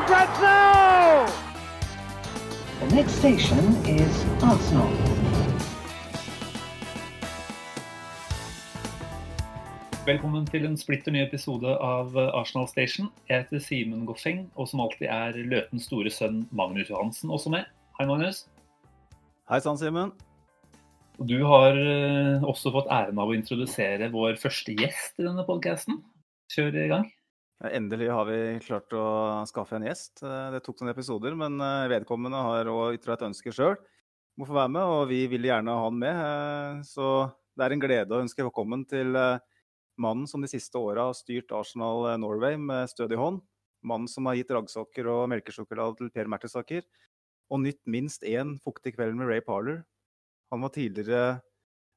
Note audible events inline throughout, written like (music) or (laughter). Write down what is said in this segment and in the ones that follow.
for grabs now! The next station is Arsenal. Velkommen til en splitter ny episode av Arsenal Station. Jeg heter Simen Goffeng, og som alltid er Løtens store sønn Magnus Johansen også med. Hei, Magnus. Hei sann, Simen. Du har eh, også fått æren av å introdusere vår første gjest i denne podkasten. Kjør i gang. Endelig har vi klart å skaffe en gjest. Eh, Det tok noen episoder, men eh, vedkommende har òg ytra et ønske sjøl om å få være med, og vi vil gjerne ha han med. Eh, Så det er en glede å ønske velkommen til mannen som de siste åra har styrt Arsenal Norway med stødig hånd. Mannen som har gitt raggsokker og melkesjokolade til Per Mertesaker. Og nytt minst én fuktig kveld med Ray Parler. Han var tidligere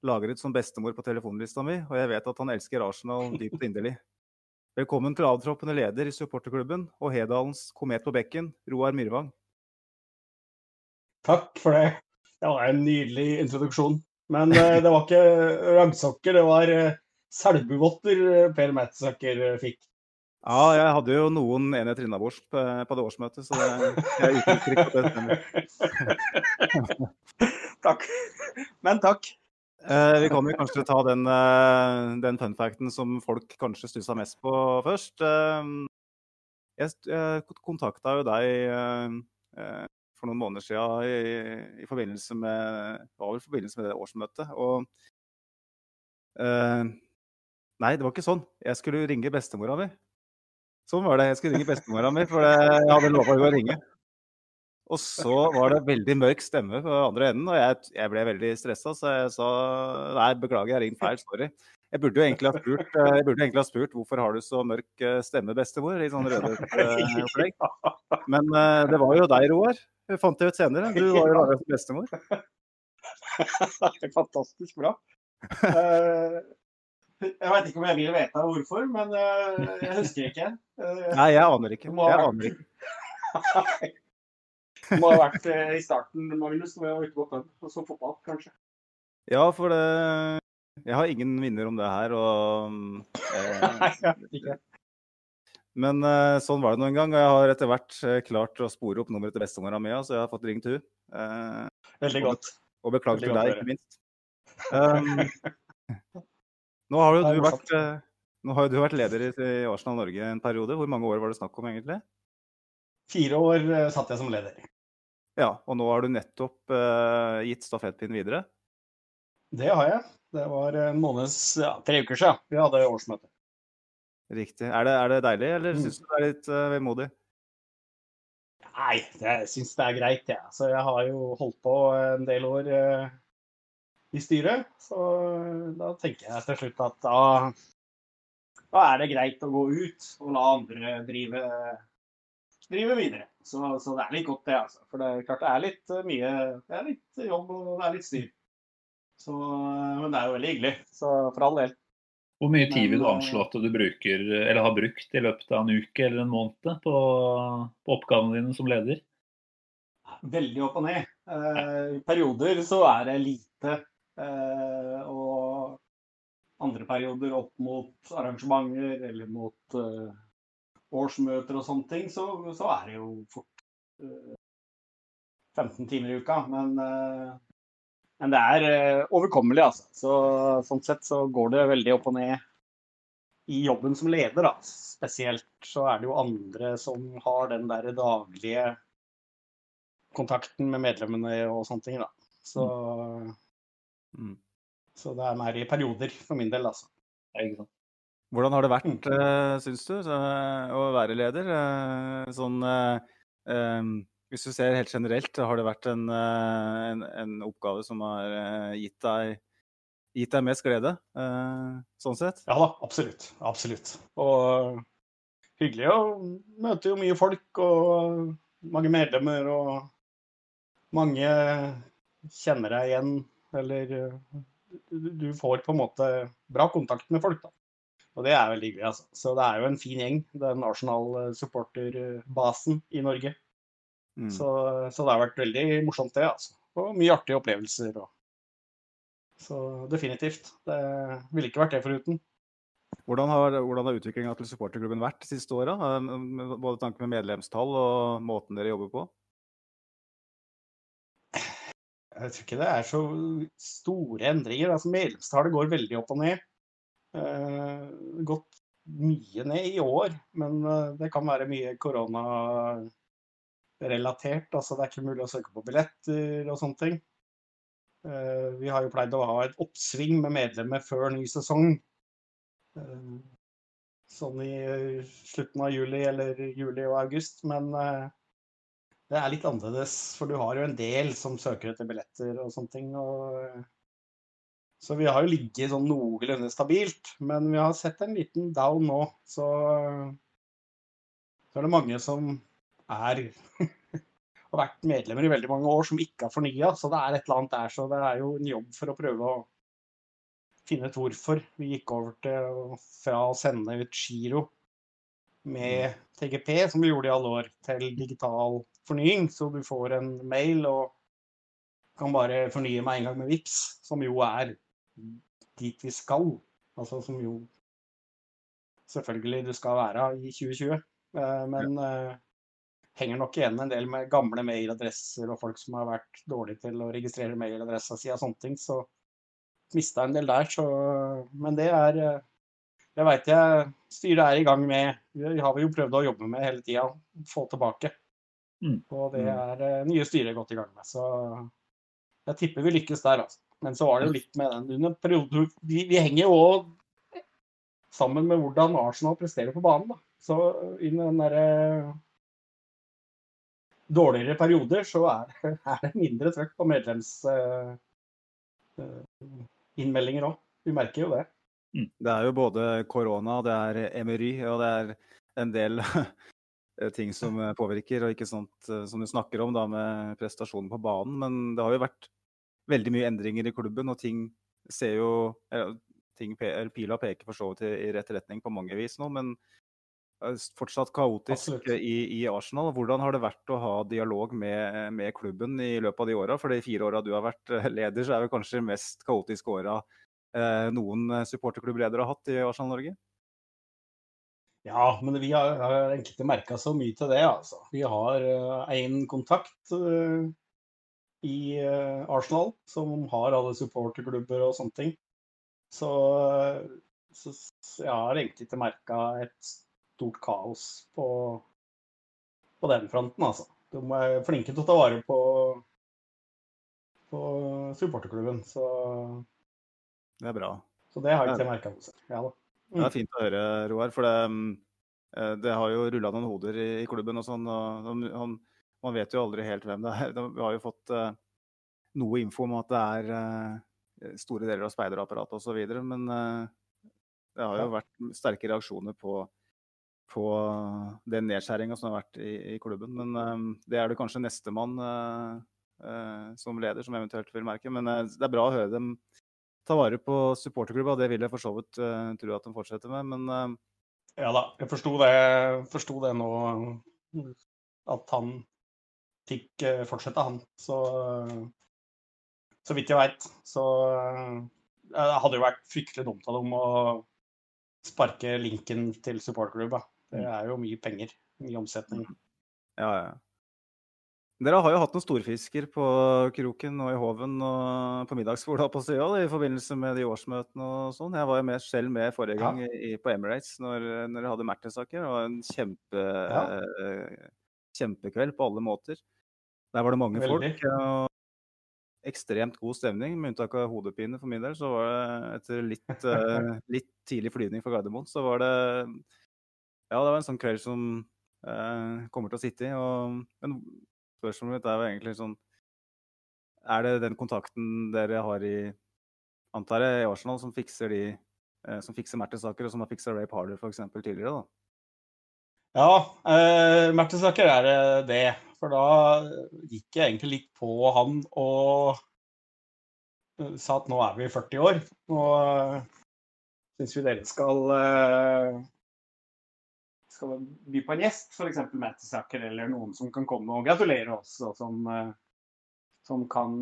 lagret som bestemor på telefonlista mi, og jeg vet at han elsker Arsenal dypt inderlig. (laughs) Velkommen til avtroppende leder i supporterklubben og Hedalens komet på bekken, Roar Myrvang. Takk for det. Det var en nydelig introduksjon. Men eh, det var ikke raggsokker, det var uh, selbuvotter eh, Per Mertesaker eh, fikk. Ja, jeg hadde jo noen enheter innabords på, på det årsmøtet, så det, jeg uttrykker ikke at det stemmer. (laughs) takk. Men takk. Eh, vi kan jo kanskje ta den, eh, den fun facten som folk kanskje stussa mest på først. Eh, jeg jeg kontakta jo deg eh, eh, for noen måneder siden i, i forbindelse med var vel i forbindelse med det årsmøtet. Og eh, Nei, det var ikke sånn. Jeg skulle ringe bestemora mi. Sånn var det. Jeg skulle ringe bestemora mi, for jeg hadde lova henne å ringe. Og så var det veldig mørk stemme på andre enden, og jeg, jeg ble veldig stressa, så jeg sa nei, beklager, jeg ringte ringt feil, sorry. Jeg burde jo egentlig ha spurt, eh, jeg burde egentlig ha spurt hvorfor har du så mørk eh, stemme, bestemor? Litt sånn eh, opplegg. Men det var jo deg, Roar. Fant jeg ut senere. Du var jo laga som bestemor. (laughs) Fantastisk bra. Jeg vet ikke om jeg vil vite hvorfor, men jeg husker ikke. Nei, jeg aner ikke. Jeg aner ikke. (laughs) Må ha vært eh, i starten, Magnus, når jeg var ute på pub og så fotball, kanskje. Ja, for det Jeg har ingen minner om det her, og eh, (laughs) Nei. Men eh, sånn var det nå en gang, og jeg har etter hvert eh, klart å spore opp nummeret til bestemora mi, så jeg har fått ringt hun. Eh, Veldig godt. og beklager til deg, ikke minst. Um, nå har jo du vært, eh, nå har jo du vært leder i Arsenal Norge en periode. Hvor mange år var det snakk om, egentlig? Fire år satt jeg som leder. Ja, og nå har du nettopp uh, gitt stafettpinnen videre. Det har jeg. Det var en måneds, ja, tre uker siden vi hadde årsmøte. Riktig. Er det, er det deilig, eller Mm. syns du det er litt uh, vemodig? Nei, det- jeg syns det er greit, jeg. Så jeg har jo holdt på en del år uh, i styret. Så da tenker jeg til slutt at da, da er det greit å gå ut og la andre drive, drive videre. Så, så det er litt godt, det, altså. For det er klart det er litt eh, mye Det er litt jobb og det er litt styr. Så, eh, men det er jo veldig hyggelig. Så for all del. Hvor mye tid vil du anslå at du bruker, eller har brukt i løpet av en uke eller en måned på, på oppgavene dine som leder? Veldig opp og ned. Eh, I perioder så er det lite. Eh, og andre perioder opp mot arrangementer eller mot eh, årsmøter og sånne ting, så, så er det jo fort uh, 15 timer i uka. Men, uh, men det er uh, overkommelig, altså. Så, sånn sett så går det veldig opp og ned i jobben som leder, da. Spesielt så er det jo andre som har den der daglige kontakten med medlemmene og sånne ting, da. Så, Mm. så det er mer i perioder for min del, altså. Ja, ikke sant? Hvordan har det vært, uh, syns du, så, å være leder? Eh, sånn eh, em, Hvis du ser helt generelt, har det vært en, eh, en, en oppgave som har eh, gitt deg gitt deg mest glede, eh, sånn sett? Ja da, absolutt. Absolutt. Og hyggelig å møte jo mye folk og mange medlemmer og mange kjenner deg igjen. Eller eh, du du får på en måte bra kontakt med folk, da. Og det er veldig hyggelig, altså. Så det er jo en fin gjeng, den Arsenal-supporterbasen i Norge. Mm. Så, så det har vært veldig morsomt, det. altså. Og mye artige opplevelser. Og... Så definitivt. Det ville ikke vært det foruten. Hvordan har, hvordan har utviklinga til supporterklubben vært de siste åra? Både tanke med medlemstall og måten dere jobber på? Jeg tror ikke det er så store endringer. Altså, medlemstallet går veldig opp og ned. Eh, gått mye ned i år, men eh, det kan være mye koronarelatert. Altså, det er ikke mulig å søke på billetter og sånne ting. Eh, vi har jo pleid å ha et oppsving med medlemmer før ny sesong. Sånn i slutten av juli eller juli og august. Men det er litt annerledes, for du har jo en del som søker etter billetter og sånne ting. Og, så vi har jo ligget sånn noenlunde stabilt, men vi har sett en liten down nå. Så, så er det mange som er (laughs) har vært medlemmer i veldig mange år som ikke har fornya. Så det er et eller annet der. Så det er jo en jobb for å prøve å finne ut hvorfor vi gikk over til fra å sende ut giro med TGP, som vi gjorde i alle år, til digital fornying. Så du får en mail og kan bare fornye med en gang med VIPS, som jo er dit vi skal. Altså som jo selvfølgelig du skal være i 2020. Eh, Men eh, henger nok igjen en del med gamle mailadresser og folk som har vært dårlige til å registrere mailadressa si og sånne ting. Så mista en del der. Så, men det er eh, Det veit jeg styret er i gang med. Vi har vi jo prøvd å jobbe med hele tida. Få tilbake. Mm. Og det er eh, nye styret godt i gang med. Så jeg tipper vi lykkes der, altså. Men så var det jo litt med den under perioden Vi, vi henger jo òg sammen med hvordan Arsenal presterer på banen. da. Så i den derre dårligere perioder så er, (laughs) er det mindre trøkk på medlemsinnmeldinger òg. Vi merker jo det. Det er jo både korona, det er Emery og det er en del (laughs) ting som påvirker, og ikke sånt eh, som du snakker om da med prestasjonen på banen. Men det har jo vært veldig mye endringer i klubben, og ting ser jo ting, Pila peker for så vidt i, rett retning på mange vis nå, men fortsatt kaotisk i, i Arsenal. Hvordan har det vært å ha dialog med, med klubben i løpet av de åra? For de fire åra du har vært leder, så er det kanskje de mest kaotiske åra eh, noen supporterklubbledere har hatt i Arsenal Norge? Ja, men vi har, har egentlig ikke merka så mye til det, altså. Vi har én kontakt eh, i eh, Arsenal som har alle supporterklubber og sånne ting. Så, eh, så, så jeg har egentlig ikke merka et stort kaos på, på den fronten, altså. De er flinke til å ta vare på, på supporterklubben, så, Det er bra. så det har jeg ikke merka hos. Ja da. Det er fint å høre, Roar. For det, mm, eh, det har jo rulla noen hoder i, i klubben og sånn. og han- Man vet jo aldri helt hvem det er. (laughs) Vi har jo fått eh, noe info om at det er eh, store deler av speiderapparatet osv. Men eh, det har jo vært sterke reaksjoner på, på den nedskjæringa som har vært i, i klubben. Men det er det kanskje nestemann uh, som leder som eventuelt vil merke. Men det er bra å høre dem ta vare på supporterklubba. Det vil jeg for så vidt tro at de fortsetter med. Men Ja da, jeg forsto det, forsto det nå. At han fikk eh, fortsette, han. Så, så vidt jeg veit. Så eh, det hadde jo vært fryktelig dumt av dem å sparke linken til supporterklubba. Det er jo mye penger. Mye omsetning. ja, ja. Dere har jo hatt noen storfisker på kroken og i Hoven og på middagsbordet på å i forbindelse med de årsmøtene og sånn. Jeg var jo med, selv med forrige gang i, på Emirates når, når dere hadde Mertesaker. Det var en kjempe, Ja. eh, kjempekveld på alle måter. Der var det mange Veldig. folk. og ekstremt god stemning, med unntak av hodepine for min del. Så var det etter litt, (laughs) eh, litt tidlig flyvning fra Gardermoen, så var det Ja, det var en sånn kveld som eh, kommer til å sitte i. Og, men spørsmålet mitt er jo egentlig sånn Er det den kontakten dere har i antar jeg, i Arsenal som fikser de eh, som fikser Mertesaker, og som har fiksa Ray Parler f.eks. tidligere? da? Ja, eh, Mertesaker er det det. For da gikk jeg egentlig litt på han og eh, sa at nå er vi 40 år. Nå uh, syns vi dere skal uh, skal by på en gjest, f.eks. Mertesaker, eller noen som kan komme og gratulere oss, og som, som kan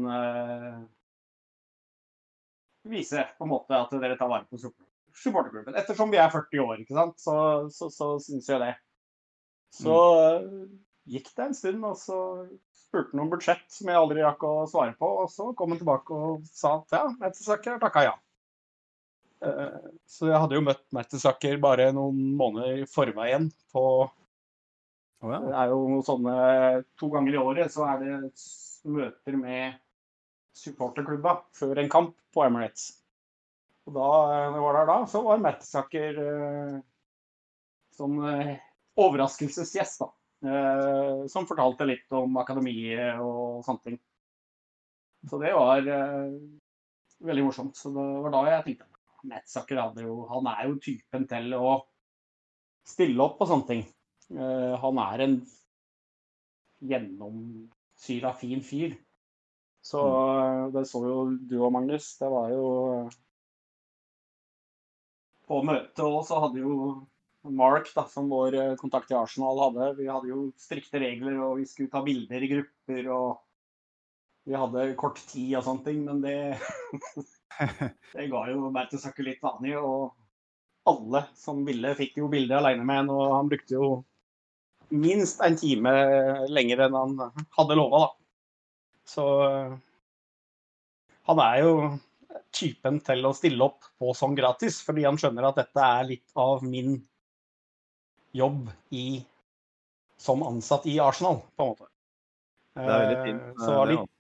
vise på en måte at dere tar vare på supporterklubben. Ettersom vi er 40 år, ikke sant, så, så, så syns jeg det. Så mm. gikk det en stund, og så spurte han om budsjett som jeg aldri rakk å svare på. Og så kom han tilbake og sa at ja, Mertesaker takka ja. Uh, så jeg hadde jo møtt Mertesaker bare noen måneder i forveien på oh, ja. Det er jo sånne To ganger i året så er det møter med supporterklubba før en kamp på Emirates. Og da jeg var der da, så var Mertesaker sånn... som overraskelsesgjest, da. Eh, som fortalte litt om akademiet og sånne ting. Så det var eh, veldig morsomt. Så det var da jeg tenkte Metzaker hadde jo Han er jo typen til å stille opp på sånne ting. Eh, han er en gjennomsyra fin fyr. Så mm. det så jo du og Magnus. Det var jo På møtet òg så hadde jo Mark, da, som vår eh, kontakt i Arsenal hadde. Vi hadde jo strikte regler, og vi skulle ta bilder i grupper. og Vi hadde kort tid og sånne ting, men det, (laughs) det ga jo Mertesaker litt vanlig. Og alle som ville, fikk jo bilde aleine med en, og han brukte jo minst en time lenger enn han hadde lova, da. Så eh, han er jo typen til å stille opp på sånn gratis, fordi han skjønner at dette er litt av min jobb i, som ansatt i Arsenal, på en måte. Det er veldig fint. Eh, så det var litt,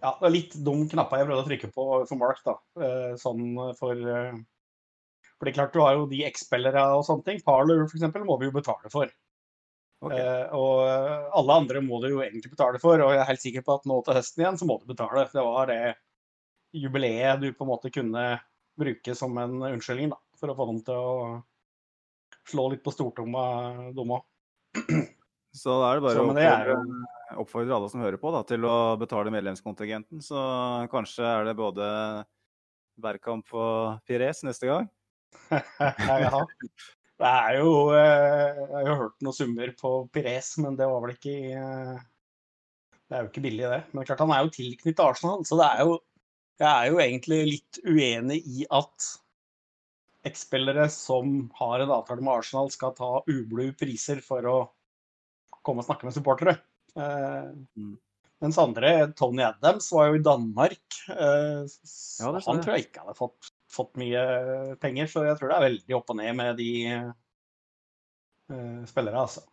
ja, det var litt dum knappa jeg prøvde å trykke på for Mark, da. Eh, sånn for eh, For det er klart, du har jo de X-spillere og sånne ting. Parler f.eks. må vi jo betale for. Okay. og alle andre må du jo egentlig betale for, og jeg er helt sikker på at nå til høsten igjen så må du betale. Det var det jubileet du på en måte kunne bruke som en unnskyldning da, for å få dem til å slå litt på stortromma, dumma. Så da er det bare å jo... oppfordre alle som hører på, da, til å betale medlemskontingenten. Så kanskje er det både Bergkamp og Pires neste gang. (laughs) ja. Det er jo eh, Jeg har jo hørt noen summer på Pires, men det var vel ikke eh, Det er jo ikke billig, det. Men klart han er jo tilknyttet Arsenal, så det er jo Jeg er jo egentlig litt uenig i at X-spillere som har en avtale med Arsenal, skal ta ublu priser for å komme og snakke med supportere. Eh, mm. Mens andre, Tony Adams, var jo i Danmark. Eh, ja, han tror jeg ikke hadde fått, fått, mye penger, så jeg tror det er veldig opp og ned med de eh, spillere, altså.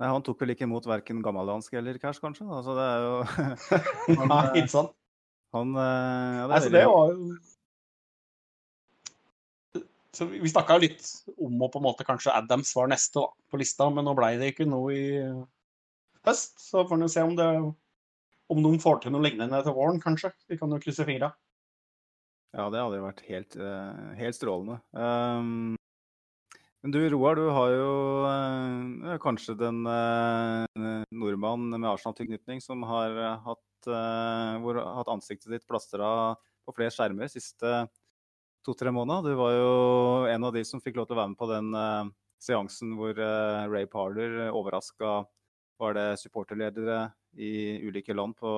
Nei, Han tok vel ikke imot verken gammeldansk eller cash, kanskje? Altså, det er jo han, (laughs) Nei, ikke sant? (laughs) Han, eh, ja, det, altså, det var jo så vi snakka litt om å på en måte kanskje Adams var neste da, på lista, men nå ble det ikke noe i høst. Så får vi se om, det, om noen får til noe lignende til våren, kanskje. Vi kan jo krysse fingra. Ja, det hadde jo vært helt, eh, helt strålende. Um, men du Roar, du har jo uh, kanskje den uh, nordmannen med Arsenal-tilknytning som har hatt, uh, hvor, hatt ansiktet ditt plastra på flere skjermer siste to-tre måneder. Du var jo en av de som fikk lov til å være med på den uh, seansen hvor uh, Ray Parler uh, overraska Var det supporterledere i ulike land på,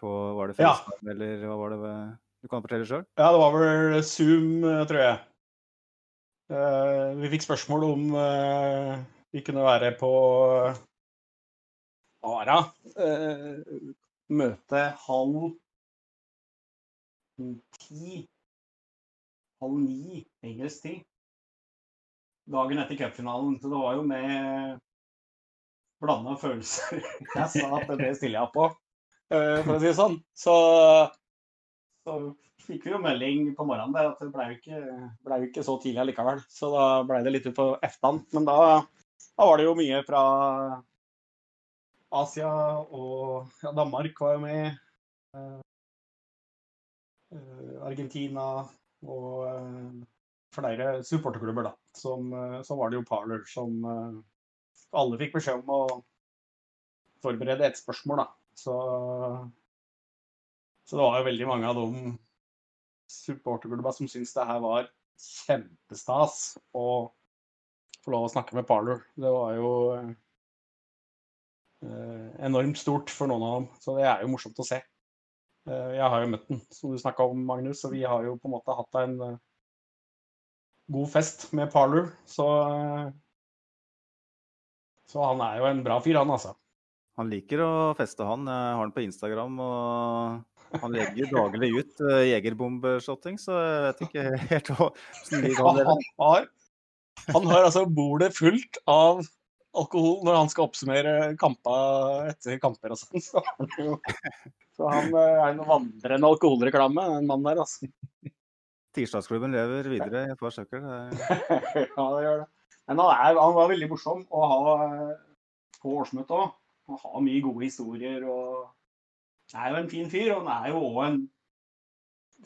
på Var det Facebook ja. eller hva var det? Du kan fortelle sjøl? Ja, det var vel Zoom, tror jeg. Uh, vi fikk spørsmål om vi kunne være på Ara. møte halv ti halv ni engelsk tid. Dagen etter cupfinalen. Så det var jo med blanda følelser (laughs) jeg sa at det stiller jeg på, eh, for å si det sånn. Så, så fikk vi jo melding på morgenen der at det ble jo ikke, ble jo ikke så tidlig allikevel. Så da ble det litt ut på eftan. Men da, da, var det jo mye fra Asia, og ja, Danmark var jo med. Uh, Argentina, og uh, flere supporterklubber, da. Som, eh, så var det jo Parler som eh, alle fikk beskjed om å forberede et spørsmål, da. Så, så det var jo veldig mange av de supporterklubba som syntes det her var kjempestas å få lov å snakke med Parler. Det var jo eh, enormt stort for noen av dem, så det er jo morsomt å se. Eh, jeg har jo møtt den, som du snakka om, Magnus, og vi har jo på en måte hatt en eh, god fest med Parler. Så, eh, så han er jo en bra fyr, han altså. Han liker å feste, han. Jeg har han på Instagram. og Han legger daglig ut jegerbombeshotting, så jeg vet ikke helt hva (laughs) han Han, har, han har altså bordet fullt av alkohol når han skal oppsummere kamper etter kamper og sånn. Så, så han eh, er en vandrende alkoholreklame, den mannen der, altså. (laughs) Tirsdagsklubben lever videre i et par stykker. (laughs) ja, det gjør det. Men han, er, han var veldig morsom å ha eh, på årsmøtet òg. Han har mye gode historier og er jo en fin fyr. Og han er jo òg en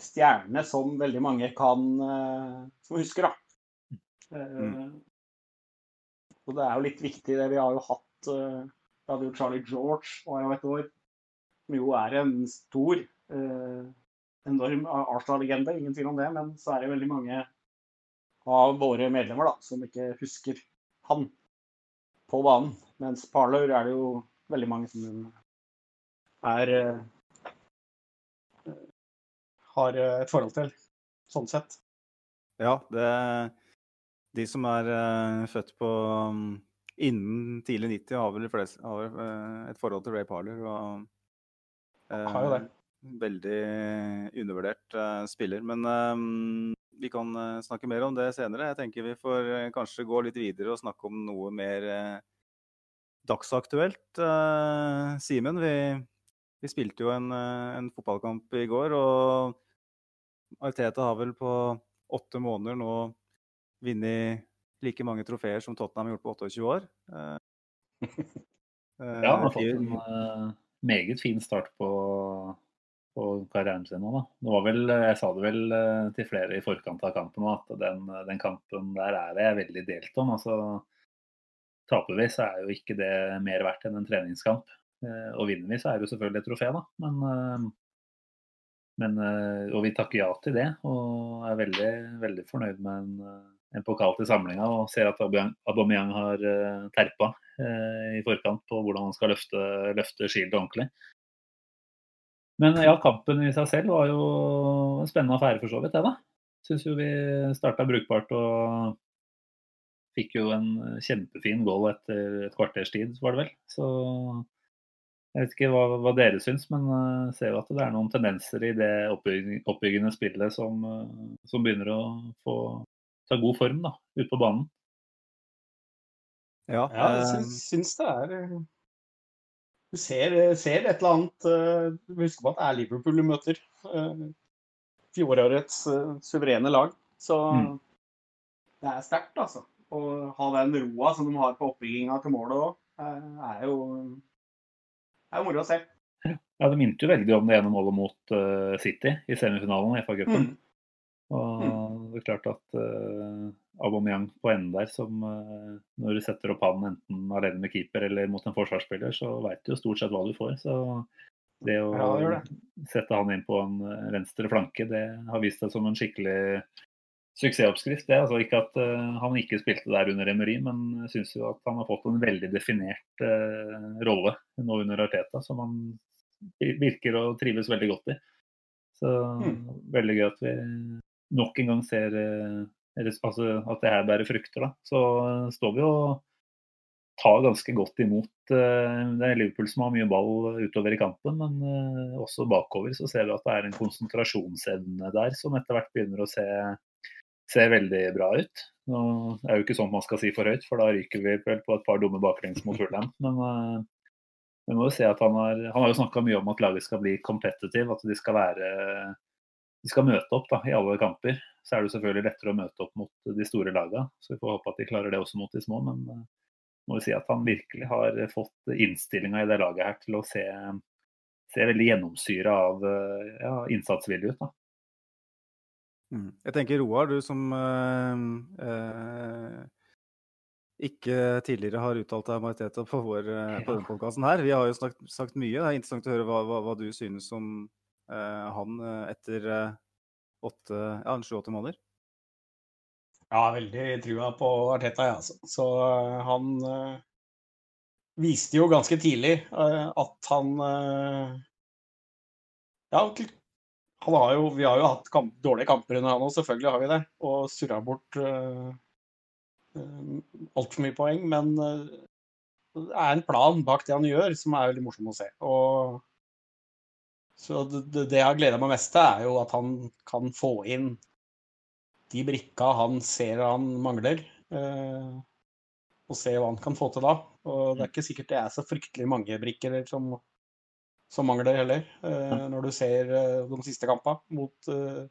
stjerne som veldig mange kan eh, som husker, da. Mm. Og det er jo litt viktig, det. Vi har jo hatt eh, Vi hadde jo Charlie George var jo et år, som jo er en stor, eh, enorm Arsenal-legende, ingen tvil om det. Men så er det veldig mange av våre medlemmer da, som ikke husker han på banen. Mens Parlour er det jo veldig mange som er eh, har et forhold til, sånn sett. Ja, det De som er eh, født på um, innen tidlig 90, har vel flest, har et forhold til Ray Parler. Og, Har jo det. Veldig undervurdert eh, spiller. Men eh, vi kan eh, snakke mer om det senere. Jeg tenker vi får eh, kanskje gå litt videre og snakke om noe mer eh, dagsaktuelt. Eh, Simen, vi, vi spilte jo en, eh, en fotballkamp i går, og Arteta har vel på åtte måneder nå vunnet like mange trofeer som Tottenham har gjort på 28 år. Eh, (laughs) eh, Ja, han har fått en eh, meget fin start på, på karrieren sin nå, da. Det vel, jeg sa det vel eh, til flere i forkant av kampen at den, den kampen der er jeg veldig delt om. Altså, taper vi, så er jo ikke det mer verdt enn en treningskamp. Eh, Og vinner vi, så er det jo selvfølgelig et trofé, da. Men, eh, men Og vi takker ja til det, og er veldig, veldig fornøyd med en, en pokal til samlinga. Og ser at Aubameyang- har terpa i forkant på hvordan han skal løfte, løfte Shield ordentlig. Men ja, kampen i seg selv var jo en spennende affære for så vidt, det da. Syns jo vi starta brukbart og fikk jo en kjempefin goal etter et kvarters tid, var det vel. Så jeg vet ikke hva, hva dere syns, men uh, ser jo at det er noen tendenser i det oppbygging, oppbyggende spillet som, eh, som begynner å få ta god form da, ute på banen. Ja, Ja, jeg eh, syns, syns det er eh, Du ser, ser et eller annet eh, Du må på at det er Liverpool du møter. eh, Fjorårets suverene lag. Så Mm. det er sterkt, altså. Å ha den roa som de har på oppbygginga til målet òg, er jo er jo moro å se. Ja, Det minte jo veldig om det ene målet mot City i semifinalen i FA-cupen. Mm. Og det er klart at uh, Aubameyang på enden der, som eh, når du setter opp han enten alene med keeper eller mot en forsvarsspiller, så veit du jo stort sett hva du får. Så det å Ja, det det. sette han inn på en eh, venstre flanke, det har vist seg som en skikkelig suksessoppskrift. Det altså ikke at eh, han ikke spilte der under Emery, men jeg syns jo at han har fått en veldig definert rolle nå under Arteta, som han virker å trives veldig godt i. Så Mm. veldig gøy at vi nok en gang ser altså, at det her bærer frukter. Da. Så eh, står vi og tar ganske godt imot eh, Det er Liverpool som har mye ball utover i kampen, men eh, også bakover så ser vi at det er en konsentrasjonsevne der som etter hvert begynner å se, se veldig bra ut. Nå er jo ikke sånn man skal si for høyt, for da ryker vi vel på et par dumme baklengs mot Fulham. Men vi må jo se at han har, har jo snakka mye om at laget skal bli competitive, at de skal være de skal møte opp da, i alle kamper. Så er det selvfølgelig lettere å møte opp mot de store lagene. Så vi får håpe at de klarer det også mot de små. Men eh, må jo si at han virkelig har fått innstillinga i det laget her til å se, se veldig gjennomsyra av eh, ja, innsatsvilje ut. da. Mm. Jeg tenker Roar, du som eh, eh, ikke tidligere har uttalt deg om på, vår, eh, på denne podkasten her. Vi har jo snakket, sagt mye. Det er interessant å høre hva, hva, hva du synes om han eh, etter eh, åtte, ja, måneder. Ja, veldig trua på Arteta, jeg, altså. Så eh, han eh, viste jo ganske tidlig eh, at han eh, Ja, han har jo, vi har jo hatt kamp, dårlige kamper under han òg, selvfølgelig har vi det. Og surra bort uh, altfor mye poeng. Men uh, det er en plan bak det han gjør, som er veldig morsom å se. Og, så det, det jeg gleda meg mest til, er jo at han kan få inn de brikka han ser han mangler. eh, og se hva han kan få til da. Og det er ikke sikkert det er så fryktelig mange brikker som som mangler heller. eh, når du ser uh, de siste kampene mot eh,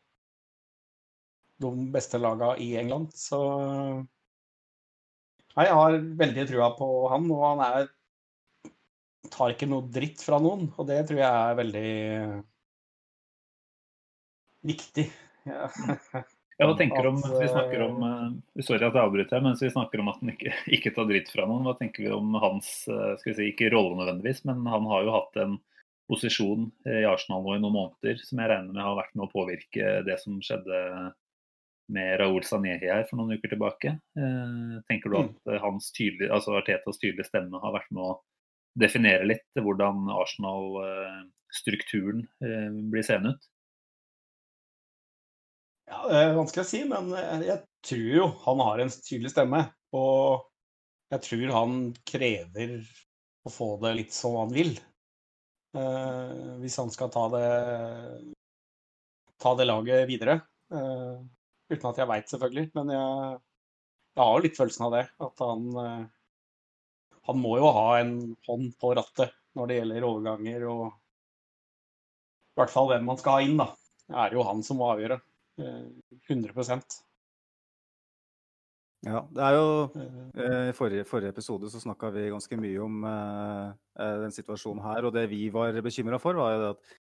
de beste lagene i England. Så Nei, jeg har veldig trua på han, og han er tar ikke noe dritt fra noen. Og det tror jeg er veldig viktig. Ja. (laughs) Ja, hva tenker du om, vi snakker om, Sorry at jeg avbryter, men vi snakker om at han ikke, (laughs) ikke tar dritt fra noen. Hva tenker vi om hans skal vi si, ikke rolle nødvendigvis, men han har jo hatt en posisjon i Arsenal nå i noen måneder, som jeg regner med har vært med å påvirke det som skjedde med Raoul Sanehi her for noen uker tilbake. Eh, tenker du at mm. hans tydelige, altså Artetas tydelige stemme har vært med å definere litt hvordan Arsenal-strukturen eh, blir seende ut? Ja, Det er vanskelig å si, men jeg tror jo han har en tydelig stemme. Og jeg tror han krever å få det litt som han vil. Hvis han skal ta det, ta det laget videre. Uten at jeg veit, selvfølgelig. Men jeg, jeg, har jo litt følelsen av det. At han Han må jo ha en hånd på rattet når det gjelder overganger og i hvert fall hvem man skal ha inn, da. Det er jo han som må avgjøre. 100% ja, det er jo eh, I forrige, forrige, episode så snakka vi ganske mye om eh, eh, den situasjonen her. Og det vi var bekymra for, var jo at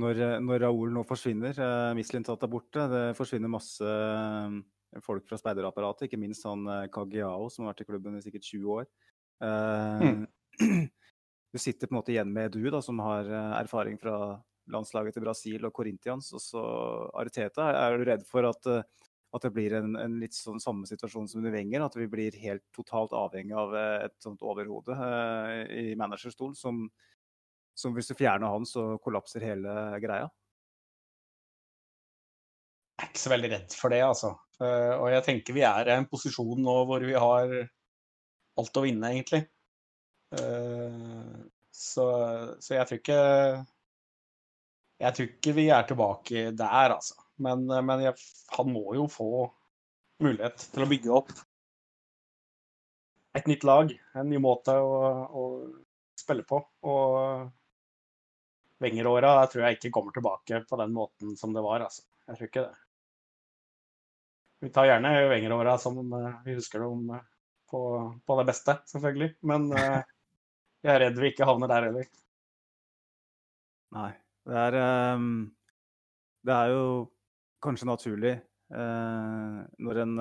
når, når Raoul nå forsvinner, uh, Mislintat er borte, det forsvinner masse eh, folk fra speiderapparatet, ikke minst han eh, Kagiao, som har vært i klubben i sikkert 20 år. Eh, mm. (clears throat) Du sitter på en måte igjen med du, da, som har erfaring fra landslaget til Brasil og Corinthians. Og så Ariteta, er du redd for at at det blir en, en, litt sånn samme situasjon som under Wenger. At vi blir helt totalt avhengig av eh, et sånt overhode uh, i managerstolen. Som, som, hvis du fjerner han, så kollapser hele greia. Jeg er ikke så veldig redd for det, altså. Uh, og jeg tenker vi er i en posisjon nå hvor vi har alt å vinne, egentlig. Uh, så, så jeg tror ikke Jeg tror ikke vi er tilbake der, altså. Men, eh, men jeg, han må jo få mulighet til å bygge opp et nytt lag. En ny måte å, å spille på. Og Wenger-åra tror jeg ikke kommer tilbake på den måten som det var. Altså. Jeg tror ikke det. Vi tar gjerne Wenger-åra som eh, vi husker dem om på, på, det beste, selvfølgelig. Men (laughs) jeg er redd vi ikke havner der heller. Nei. Det er, um, det er jo kanskje naturlig eh, når, en,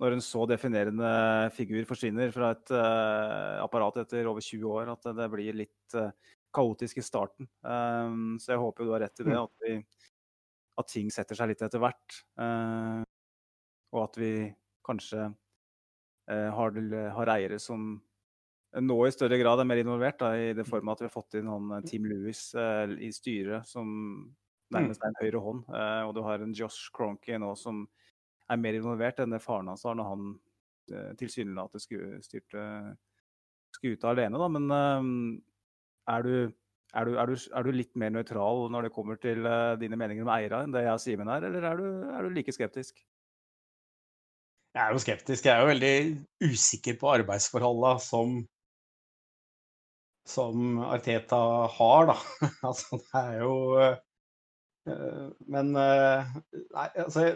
når, en, så definerende figur forsvinner fra et eh, apparat etter over 20 år, at det blir litt eh, kaotisk i starten. Um, så jeg håper du har rett i det, mm. at, vi, at ting setter seg litt etter hvert. Og at vi kanskje uh, har, har, eiere som nå i større grad er mer involvert, da, i det form at vi har fått inn han Team Lewis uh, i styret, som nærmest er en høyre hånd. Eh, og du har en Josh Cronky nå som er mer involvert enn det faren hans var når han eh, tilsynelatende styrte skuta alene. Da. Men eh, er du, er, du, er, du, er, du, litt mer nøytral når det kommer til dine meninger om eiere enn det jeg og Simen er, eller er du, er du like skeptisk? Jeg er jo skeptisk. Jeg er jo veldig usikker på arbeidsforholdene som som Arteta har, da. (laughs) altså, det er jo Eh, men eh, nei, altså,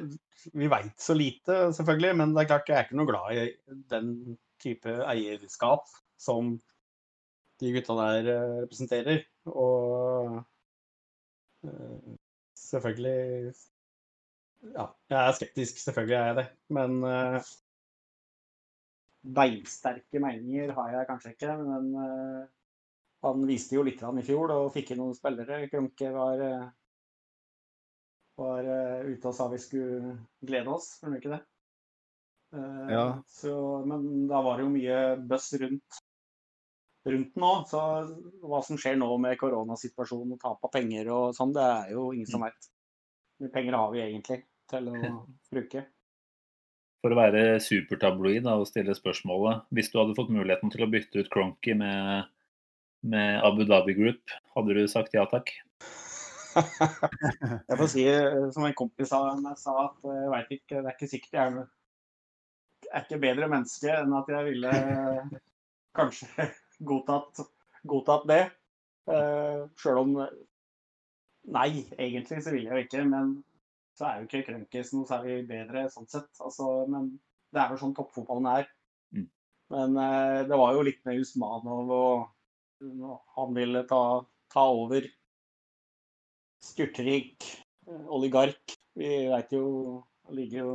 vi veit så lite, selvfølgelig. Men det er klart jeg er ikke noe glad i den type eierskap som de gutta der eh, representerer. Og selvfølgelig Ja, jeg er skeptisk, selvfølgelig er jeg det. Men uh, beinsterke meninger har jeg kanskje ikke. Men uh, han viste jo litt i fjor og fikk inn noen spillere. Krunke var, uh, var ute og sa vi skulle glede oss, gjorde han ikke det? Ja. Så, men da var det jo mye bøss rundt, rundt nå. Så hva som skjer nå med koronasituasjonen og tap av penger og sånn, det er jo ingen som veit. Hvor mye penger har vi egentlig til å bruke? For å være supertabloid da, og stille spørsmålet, hvis du hadde fått muligheten til å bytte ut Cronky med, med Abu Dhabi Group, hadde du sagt ja takk? (laughs) jeg får si som en kompis sa, sa at jeg veit ikke, det er ikke sikkert jeg er, er ikke bedre menneske enn at jeg ville kanskje (laughs) godtatt, godtatt det. Uh, Sjøl om Nei, egentlig så vil jeg jo ikke, men så er jo ikke Krønkes noe særlig bedre sånn sett. Altså, men det er jo sånn toppfotballen er. Mm. Men eh, det var jo litt med Usmanov og han ville ta, ta over. Styrtrik eh, oligark. Vi veit jo Det ligger jo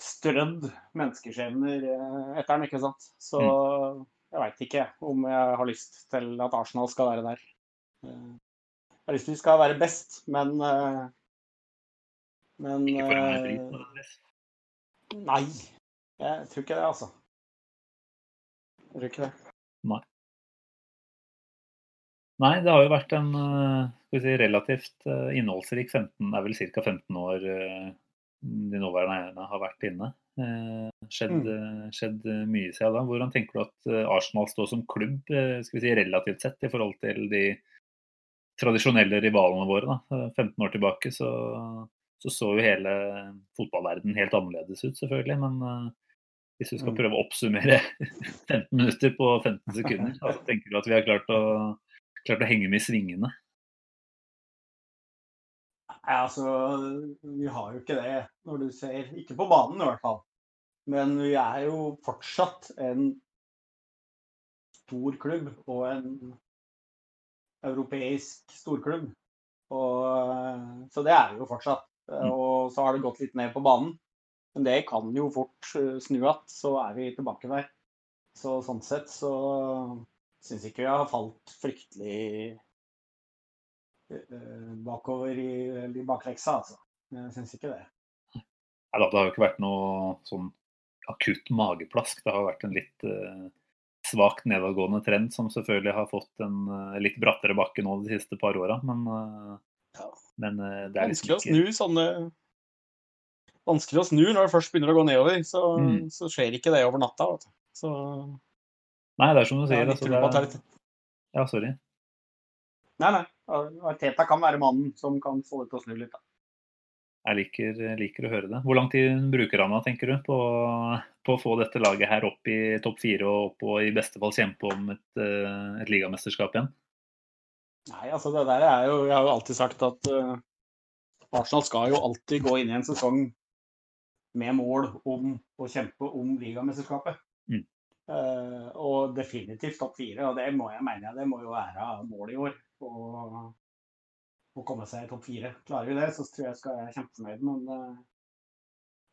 strødd menneskeskjebner eh, etter den, ikke sant. Så mm. jeg veit ikke om jeg har lyst til at Arsenal skal være der. Eh, jeg har lyst til vi skal være best, men eh, Men eh. Nei, jeg tror ikke det, altså. Jeg tror ikke det. Nei, Nei, det har jo vært en skal vi si, relativt innholdsrik 15, det er vel ca. 15 år de nåværende eierne har vært inne. Skjedd, skjedd mye siden da. Hvordan tenker du at Arsenal står som klubb skal vi si, relativt sett i forhold til de tradisjonelle rivalene våre? Da. 15 år tilbake så, så så jo hele fotballverden helt annerledes ut, selvfølgelig. Men hvis du skal prøve å oppsummere (laughs) 15 minutter på 15 sekunder, altså, tenker du at vi har klart å, klart å henge med i svingene? Nei, altså, vi har jo ikke det når du ser Ikke på banen i hvert fall. Men vi er jo fortsatt en stor klubb og en europeisk storklubb. Og, så det er vi jo fortsatt. Og så har det gått litt ned på banen. Men det kan jo fort snu igjen, så er vi tilbake der. Så sånn sett så syns ikke vi har falt fryktelig eh, bakover i, i bakleksa, altså. Jeg syns ikke det. Nei, det har jo ikke vært noe sånn akutt mageplask. Det har vært en litt uh, svakt nedadgående trend som selvfølgelig har fått en uh, litt brattere bakke nå de siste par åra. Men, Ja. men uh, det er Vanskelig å liksom ikke snu sånne Vanskelig å snu når det først begynner å gå nedover. Så, Mm. så skjer ikke det over natta. Så Nei, det er som du sier. Altså, det er ja, sorry. Nei, nei. Arteta kan være mannen som kan få det til å snu litt. Da. Jeg liker, liker å høre det. Hvor lang tid bruker han da, tenker du, på, på å få dette laget her opp i topp fire og opp og i beste fall kjempe om et, eh, et ligamesterskap igjen? Nei, altså det der er jo Jeg har jo alltid sagt at uh, Arsenal skal jo alltid gå inn i en sesong med mål om å kjempe om ligamesterskapet. Mm. Uh, og definitivt topp fire, og det må jeg mene det må jo være målet i år. Å, komme seg i topp fire. Klarer vi det, så tror jeg skal jeg kjempefornøyd. Men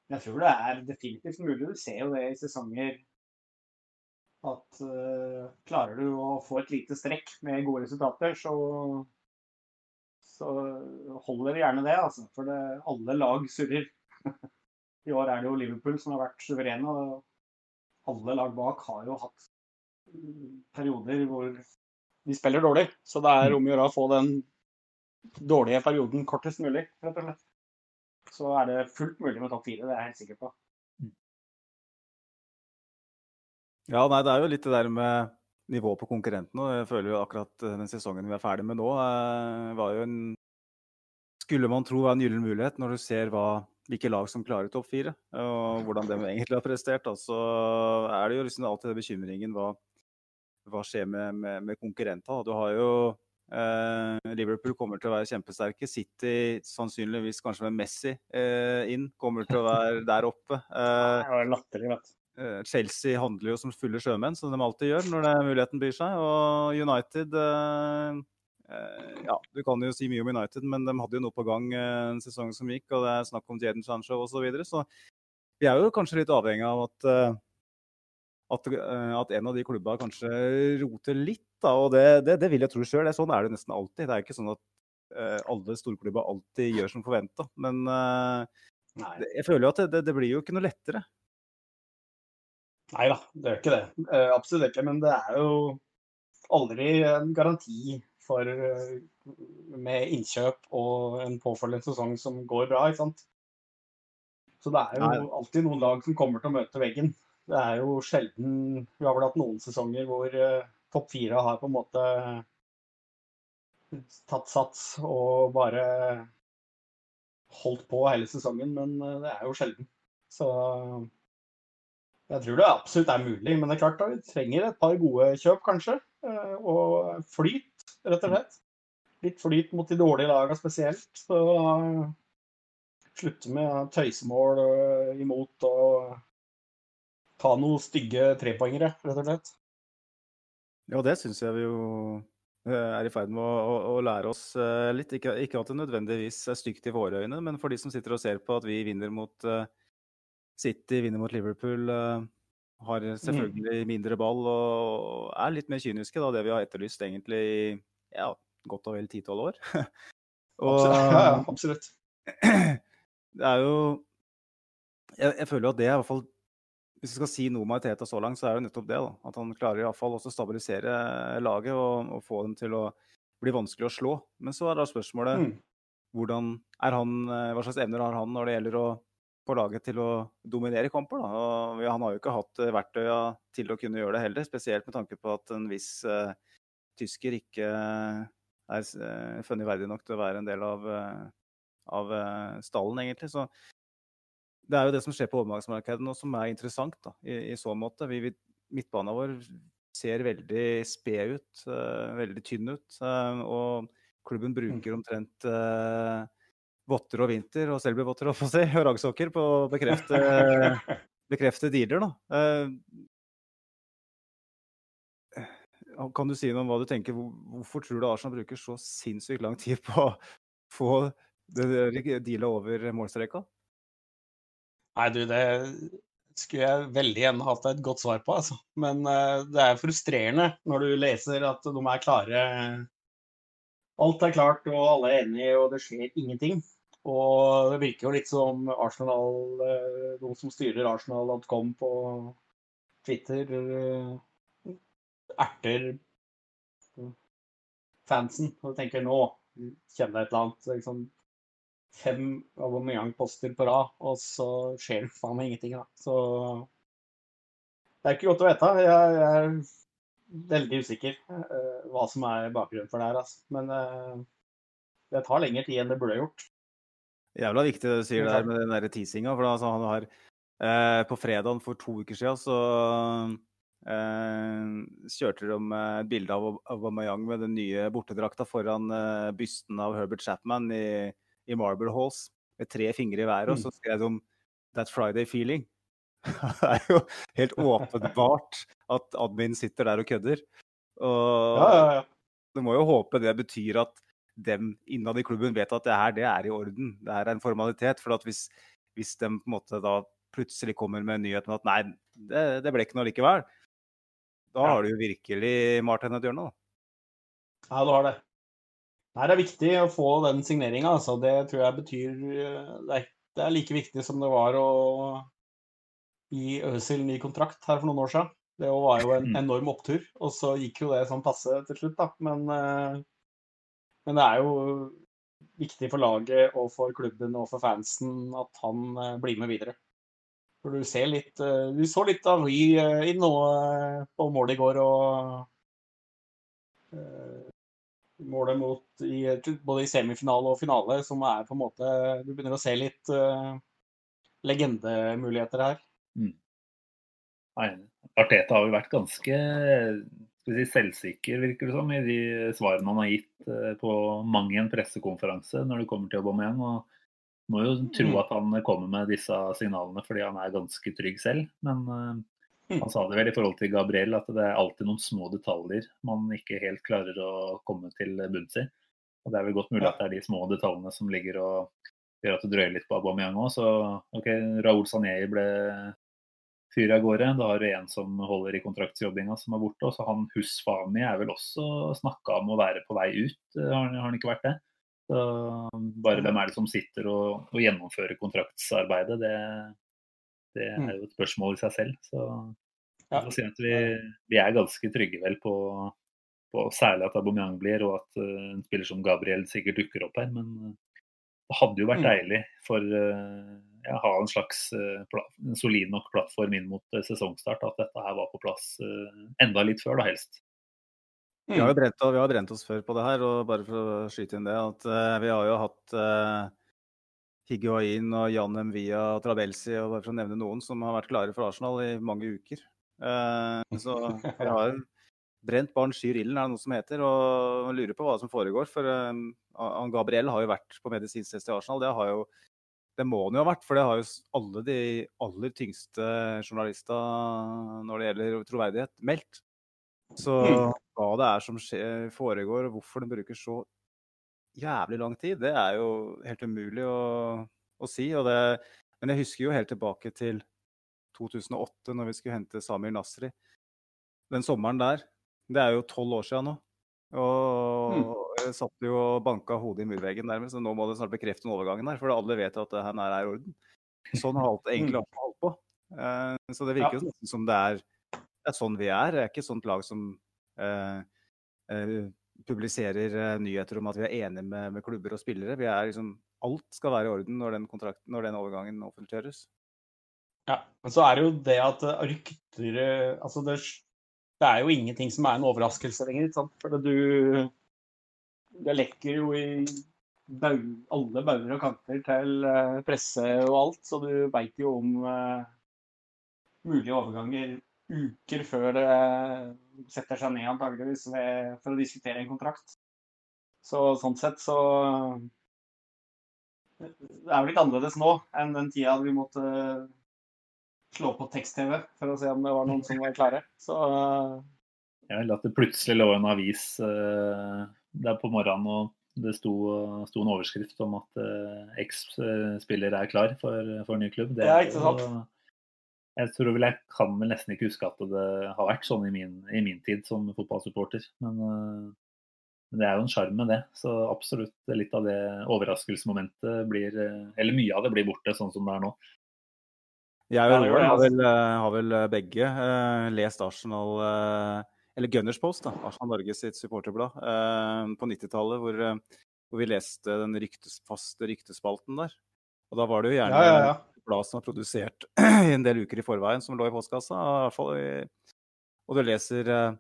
eh, jeg tror det er definitivt mulig. Du ser jo det i sesonger at uh, klarer du å få et lite strekk med gode resultater, så, så holder det gjerne det. Altså. For det, alle lag surrer. (laughs) I år er det jo Liverpool som har vært suverene. og Alle lag bak har jo hatt mm, perioder hvor de spiller dårlig. Så det er om å gjøre å få den dårlige perioden kortest mulig, rett og slett. Så er det fullt mulig med topp fire, det er jeg helt sikker på. Ja, nei, det er jo litt det der med nivået på konkurrentene. Jeg føler jo akkurat eh, den sesongen vi er ferdig med nå, eh, var jo en Skulle man tro var en gyllen mulighet når du ser hva, hvilke lag som klarer topp fire, og hvordan de egentlig har prestert. Så så er det jo liksom alltid bekymringen hva, hva skjer med, med, med konkurrenter. Du har jo Liverpool kommer til å være kjempesterke. City sannsynligvis kanskje med Messi eh, inn kommer til å være der oppe. Eh, Det var latterlig, vet. Eh, Chelsea handler jo som fulle sjømenn, som de alltid gjør når det er muligheten byr seg. Og United eh, eh, ja, Du kan jo si mye om United, men de hadde jo noe på gang eh, en sesong som gikk, og det er snakk om Jaden Sancho osv. Så, videre, så vi er jo kanskje litt avhengig av at, eh, at, eh, at en av de klubba kanskje roter litt. Da, og det, det, det vil jeg tro sjøl. Sånn er det nesten alltid. Det er ikke sånn at uh, alle storklubba alltid gjør som forventa. Men uh, jeg føler jo at det, det, blir jo ikke noe lettere. Nei da, det gjør ikke det. Uh, absolutt ikke. Men det er jo aldri en garanti for med innkjøp og en påfølgende sesong som går bra, ikke sant. Så det er jo Nei. alltid noen lag som kommer til å møte veggen. Det er jo sjelden Vi har vel hatt noen sesonger hvor eh, topp fire har på en måte tatt sats og bare holdt på hele sesongen, men eh, det er jo sjelden. Så jeg tror det absolutt er mulig, men det er klart da, vi trenger et par gode kjøp, kanskje. eh, Og flyt, rett og slett. Litt flyt mot de dårlige lagene spesielt. Så eh, slutte med tøysemål eh, imot og ta noen stygge trepoengere, rett og slett. Ja, det syns jeg vi jo eh, er i ferd med å, å, å lære oss eh, litt. Ikke, ikke at det nødvendigvis er stygt i våre øyne, men for de som sitter og ser på at vi vinner mot uh, City, vinner mot Liverpool, uh, har selvfølgelig mindre ball og er litt mer kyniske, da, det vi har etterlyst egentlig i ja, godt og vel ti-tolv år. (laughs) og Absolutt. Ja, ja, absolutt. (clears throat) det er jo jeg, jeg føler jo at det er i hvert fall Hvis vi skal si noe om Arteta så langt, så er det nettopp det. da, At han klarer i hvert fall også å stabilisere laget og, og få dem til å bli vanskelig å slå. Men så er da spørsmålet Mm. hvordan er han, eh, hva slags evner har han når det gjelder å få laget til å dominere kamper. Da. Og han har jo ikke hatt eh, verktøya til å kunne gjøre det heller, spesielt med tanke på at en viss uh, tysker ikke er uh, funnet verdig nok til å være en del av, uh, av eh, stallen, egentlig. Så det er jo det som skjer på overgangsmarkedet nå som er interessant da, i, i så måte. Vi, vi, midtbanen vår ser veldig sped ut, uh, veldig tynn ut. Uh, og klubben bruker omtrent uh, votter og vinter og Selby-votter holdt på å si, (laughs) og raggsokker på å bekrefte, (laughs) bekrefte dealer. Da. Kan du si noe om hva du tenker? Hvorfor tror du Arsenal bruker så sinnssykt lang tid på å få deala over målstreka? Nei, du, det skulle jeg veldig gjerne hatt et godt svar på, altså. Men uh, det er frustrerende når du leser at de er klare. Alt er klart, og alle er enige, og det skjer ingenting. Og det virker jo litt som Arsenal, uh, de som styrer Arsenal.com på Twitter, uh, erter fansen og tenker nå kjenner jeg et eller annet. Liksom, fem Aubameyang-poster på rad, og så skjer det faen meg ingenting. Da. Så det er ikke godt å vite. Jeg, jeg er veldig usikker uh, hva som er bakgrunnen for det her. Altså. Men uh, det tar lengre tid enn det burde gjort. Jævla viktig det du sier der med den der teasinga. For altså, han har eh, På fredagen for to uker siden så eh, kjørte de et bilde av Aubameyang med den nye bortedrakta foran eh, bysten av Herbert Chapman i, i Marble Halls med tre fingre i været, og så skrev de 'That Friday Feeling'. (laughs) det er jo helt åpenbart at admin sitter der og kødder. Og Ja, ja, ja. du må jo håpe det betyr at dem innad i klubben vet at det her det er i orden. Det her er en formalitet. For at hvis, hvis de på en måte da plutselig kommer med nyheten at nei, det, det ble ikke noe likevel, da har du jo virkelig Martin et hjørne. da. Ja, du har det. Det er viktig å få den signeringa. Altså. Det tror jeg betyr eh, det er, det er like viktig som det var å gi Øzil ny kontrakt her for noen år siden. Det var jo en Mm. enorm opptur, og så gikk jo det sånn passe til slutt, da. Men, eh, men det er jo viktig for laget og for klubben og for fansen at han eh, blir med videre. For du ser litt Du så litt av Ry inn nå på målet i går, og målet mot i, både i semifinale og finale, som er på en måte Du begynner å se litt uh, legendemuligheter her. Nei, Arteta har jo vært ganske si, selvsikker, virker det som, i de svarene han har gitt eh, på mang en pressekonferanse når det kommer til Aubameyang. og Må jo tro Mm. at han kommer med disse signalene fordi han er ganske trygg selv. Men eh, (laughs) Han sa det vel i forhold til Gabriel, at det er alltid noen små detaljer man ikke helt klarer å komme til bunns i. Og Det er vel godt mulig at det er de små detaljene som ligger og gjør at det drøyer litt på Aubameyang òg. Så OK, Raoul Sané ble fyr av gårde. Da har du en som holder i kontraktsjobbinga som er borte. Og så han Husfami er vel også snakka om å være på vei ut, har han, har han ikke vært det? Så bare hvem er det som sitter og, og gjennomfører kontraktsarbeidet, det, det Mm. er jo et spørsmål i seg selv. Så Ja. jeg får si at vi, vi er ganske trygge vel på, på særlig at Aubameyang blir, og at uh, en spiller som Gabriel sikkert dukker opp her. Men eh, det hadde jo vært Mm. deilig for uh, ja, ha en slags uh, pla en solid nok plattform inn mot sesongstart, at dette her var på plass enda litt før, da helst. Vi har jo brent, vi har brent oss før på det her, og bare for å skyte inn det, at vi har jo hatt uh, Higuain og Jan Mvia Trabelsi, og bare for å nevne noen, som har vært klare for Arsenal i mange uker. Eh, så (laughs) vi har en brent barn skyr ilden, er det noe som heter, og lurer på hva som foregår. For eh, han Gabriel har jo vært på medisinsk test i Arsenal. Det har jo det må han jo ha vært, for det har jo alle de aller tyngste journalistene når det gjelder troverdighet, meldt. Så Mm. hva det er som skjer, foregår, og hvorfor den bruker så jævlig lang tid, det er jo helt umulig å, å si. Det, men jeg husker jo helt tilbake til 2008, når vi skulle hente Samir Nasri. Den sommeren der. Det er jo tolv år siden nå. Og jeg satt jo og banka hodet i murveggen nærmest, så nå må det snart bekrefte den overgangen her. For alle vet at det her er i orden. Sånn har alt (laughs) egentlig alltid holdt på. Eh, så det virker jo ja. som det er, det er sånn vi er. Det er ikke et sånt lag som eh, eh, publiserer eh, nyheter om at vi er enige med, med klubber og spillere. Er liksom, alt skal være i orden når den, når den overgangen offentliggjøres. Ja, men så er det jo det at eh, rykter eh, Altså, det, det er jo ingenting som er en overraskelse lenger, ikke sant. For du Det lekker jo i baug, alle bauger og kanter til presse og alt, så du veit jo om eh, mulige overganger uker før det setter seg ned, antageligvis, ved, for å diskutere en kontrakt. Så sånn sett så Det er vel litt annerledes nå enn den tida vi måtte slå på tekst-TV for å se om det var noen som var klare. Så Ja, eller at det plutselig lå en avis uh, der på morgenen og det sto, sto en overskrift om at eh, X-spiller er klar for, for ny klubb. Det Ja, er ikke sant? Jeg tror vel jeg kan vel nesten ikke huske at det har vært sånn i min, i min tid som fotballsupporter. Men, men det er jo en sjarm med det. Så absolutt litt av det overraskelsesmomentet blir eh, Eller mye av det blir borte sånn som det er nå. Jeg og Roar har, vel, eh, har vel begge uh, lest Arsenal uh, Eller Gunners Post, da, Arsenal Norge sitt supporterblad, eh, på 90-tallet, hvor, hvor vi leste den ryktes, faste ryktespalten der. Og da var det jo gjerne ja, ja, ja. Blad som er produsert (clears throat) en del uker i forveien, som lå i postkassa. Og du leser eh,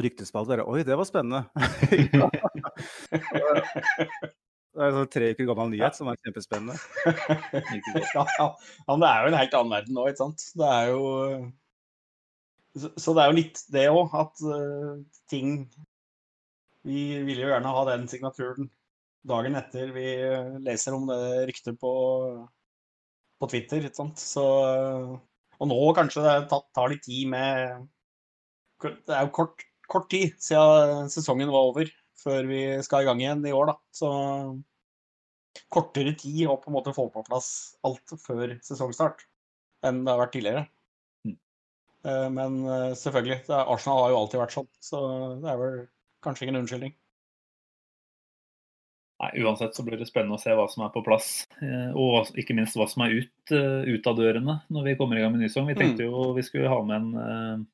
ryktespalten, og Oi, det var spennende! (laughs) det er en sånn tre uker gammel nyhet som er kjempespennende. (laughs) ja, ja. men det er jo en helt annen verden nå, ikke sant. Det er jo Så, så det er jo litt det òg, at uh, ting Vi vil jo gjerne ha den signaturen dagen etter vi eh, leser om det ryktet på, på Twitter, ikke sant. Så eh, Og nå kanskje det tar, tar litt tid med Det er jo kort, kort tid siden sesongen var over, før vi skal i gang igjen i år, da. Så kortere tid å på en måte få på plass alt før sesongstart enn det har vært tidligere. Mm. Eh, Men eh, selvfølgelig, Arsenal har jo alltid vært sånn, så det er vel kanskje ingen unnskyldning. Nei, Uansett så blir det spennende å se hva som er på plass, eh, og ikke minst hva som er ut, eh, ut av dørene når vi kommer i gang med ny sang. Vi tenkte jo vi skulle ha med en eh,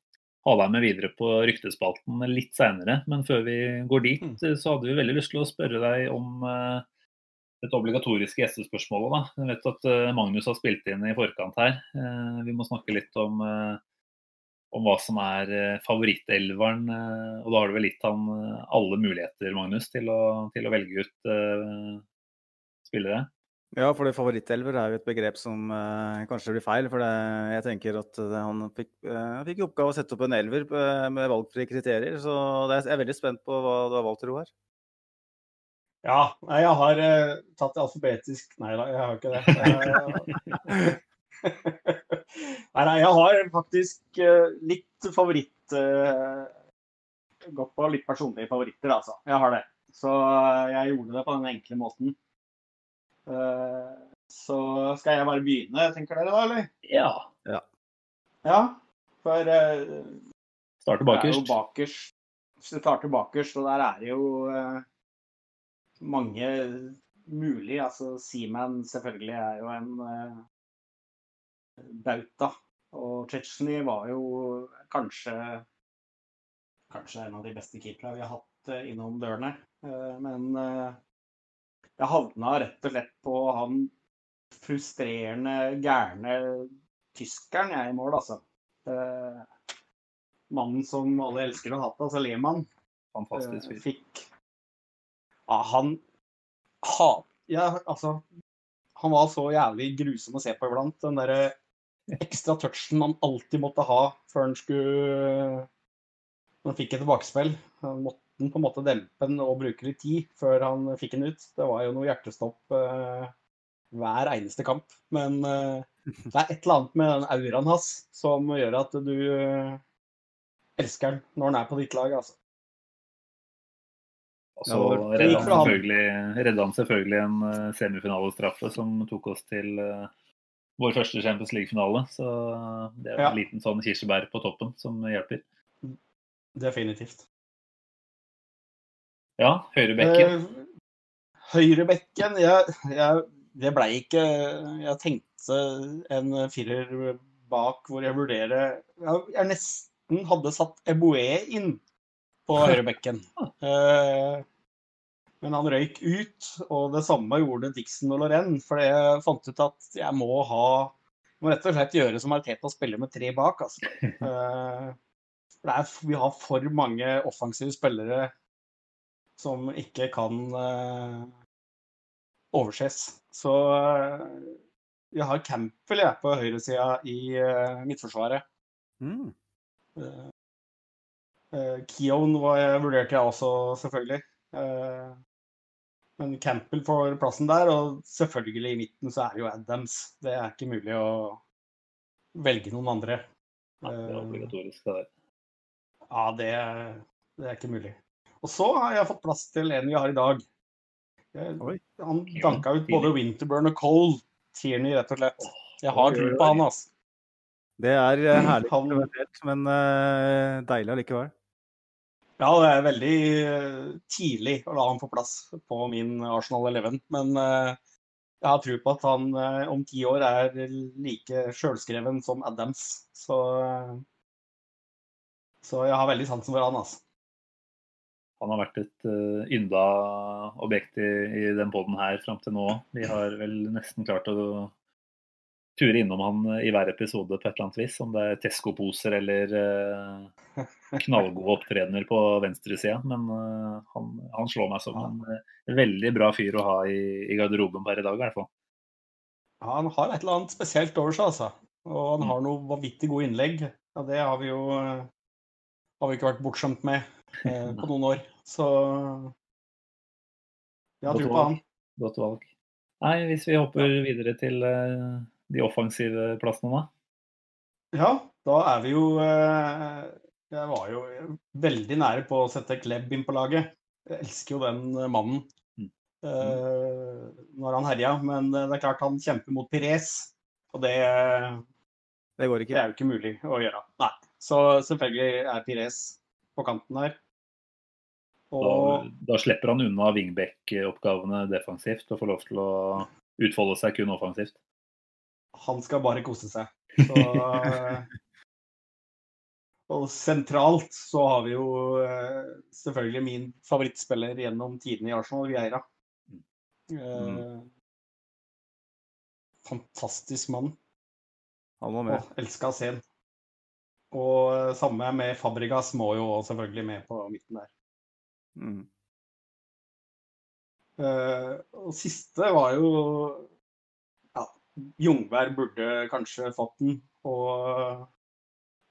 ha deg med videre på ryktespalten litt seinere, men før vi går dit, Mm. så hadde vi veldig lyst til å spørre deg om et obligatoriske gjestespørsmålet. da. Jeg vet at Magnus har spilt inn i forkant her. Vi må snakke litt om, om hva som er eh, favorittelveren. eh, Og da har du vel gitt han eh, alle muligheter, Magnus, til å, til å velge ut uh, spillere. Ja, for det favorittelver er jo et begrep som uh, kanskje blir feil. For det, jeg tenker at det, han fikk, uh, fikk i oppgave å sette opp en elver med valgfrie kriterier. Så det er, jeg er veldig spent på hva du har valgt, Roar. Ja, jeg har tatt det alfabetisk Nei da, jeg har ikke det. (laughs) (laughs) (laughs) Nei, nei, jeg har faktisk eh, litt favoritt eh, Gått på litt personlige favoritter, altså. Jeg har det. Så eh, jeg gjorde det på den enkle måten. Eh, så skal jeg bare begynne, tenker dere da, eller? Ja. Ja. For det er jo bakerst. bakerst. Hvis du starter bakerst, og der er det jo mange mulig. Altså Seaman selvfølgelig er jo en bauta. Og Chechny var jo kanskje kanskje en av de beste keeperne vi har hatt eh, innom dørene. Eh, men eh, jeg havna rett og slett på han frustrerende, gærne tyskeren jeg i mål, altså. Mannen som alle elsker å hate, altså Lehmann. Fantastisk fyr. fikk Ja, han ha, ja, altså Han var så jævlig grusom å se på iblant. Den derre ekstra touchen man alltid måtte ha før han skulle Når han fikk et tilbakespill. Han måtte han på en måte dempe den og bruke litt tid før han fikk den ut. Det var jo noe hjertestopp eh, hver eneste kamp. Men eh, det er et eller annet med den auraen hans som gjør at du eh, elsker han når han er på ditt lag. altså. Og så redda han, selvfølgelig- redda han selvfølgelig en eh, semifinalestraffe som tok oss til eh, vår første Champions League-finale. Så det er Ja. en liten sånn kirsebær på toppen som hjelper. Definitivt. Ja, høyrebekken. Eh, Høyrebekken jeg, jeg, Det blei ikke Jeg tenkte en firer bak hvor jeg vurderer Jeg, jeg nesten hadde satt Eboe inn på høyrebekken. (laughs) Eh, men han røyk ut, og det samme gjorde Dixon og Loren. For jeg fant ut at jeg må ha må rett og slett gjøre som Arteta spille med tre bak. Altså. (laughs) Eh, det er, vi har for mange offensive spillere som ikke kan uh, overses. Så uh, jeg har Campbell jeg, på høyresida i uh, midtforsvaret. Mm. Keown var vurderte jeg også, selvfølgelig. Men Campbell får plassen der, og selvfølgelig i midten så er det jo Adams. Det er ikke mulig å velge noen andre. Ja, det er obligatorisk. Det der. ja, det, det er ikke mulig. Og så har jeg fått plass til en vi har i dag. Jeg, han danka ut både Winterburn og Cole. Tierney, rett og slett. Jeg har tro på han, altså. Det er eh, herlig (clears throat) men eh, deilig allikevel. Ja, det er veldig eh, tidlig å la han få plass på min Arsenal 11. Men eh, jeg har tro på at han eh, om ti år er like sjølskreven som Adams. Så, så jeg har veldig sansen for han, altså. Han har vært et ynda objekt i, i den poden her fram til nå. Vi har vel nesten klart å ture innom han i hver episode på et eller annet vis. Om det er Tesco-poser eller uh, knallgode opptredener på venstresida. Men eh, han, han slår meg som en eh, veldig bra fyr å ha i, i garderoben per i dag, i hvert fall. Ja, han har et eller annet spesielt over seg, altså. Og han Mm. har noe vanvittig gode innlegg. Ja, det har vi jo eh, har vi ikke vært bortskjemt med eh, på noen år. Så jeg har tro på han. Godt valg. Nei, hvis vi hopper videre til eh, de offensive plassene, da. Ja, da er vi jo eh, Jeg var jo veldig nære på å sette Klebb inn på laget. Jeg elsker jo den eh, mannen Mm. eh, når han herja, men det er klart han kjemper mot Pires. Og det, Det går det er jo ikke mulig å gjøre. Nei. Så selvfølgelig er Pires på kanten her. Da, da slipper han unna wingback-oppgavene defensivt og får lov til å utfolde seg kun offensivt. Han skal bare kose seg. (laughs) Så, og sentralt så har vi jo eh, selvfølgelig min favorittspiller gjennom tidene i Arsenal, Vieira. Eh, fantastisk mann. Han Og med. elska scenen. Og eh, samme med Fabregas må jo selvfølgelig med på midten der. Mm. Eh, og siste var jo Jungberg burde kanskje fått den. Og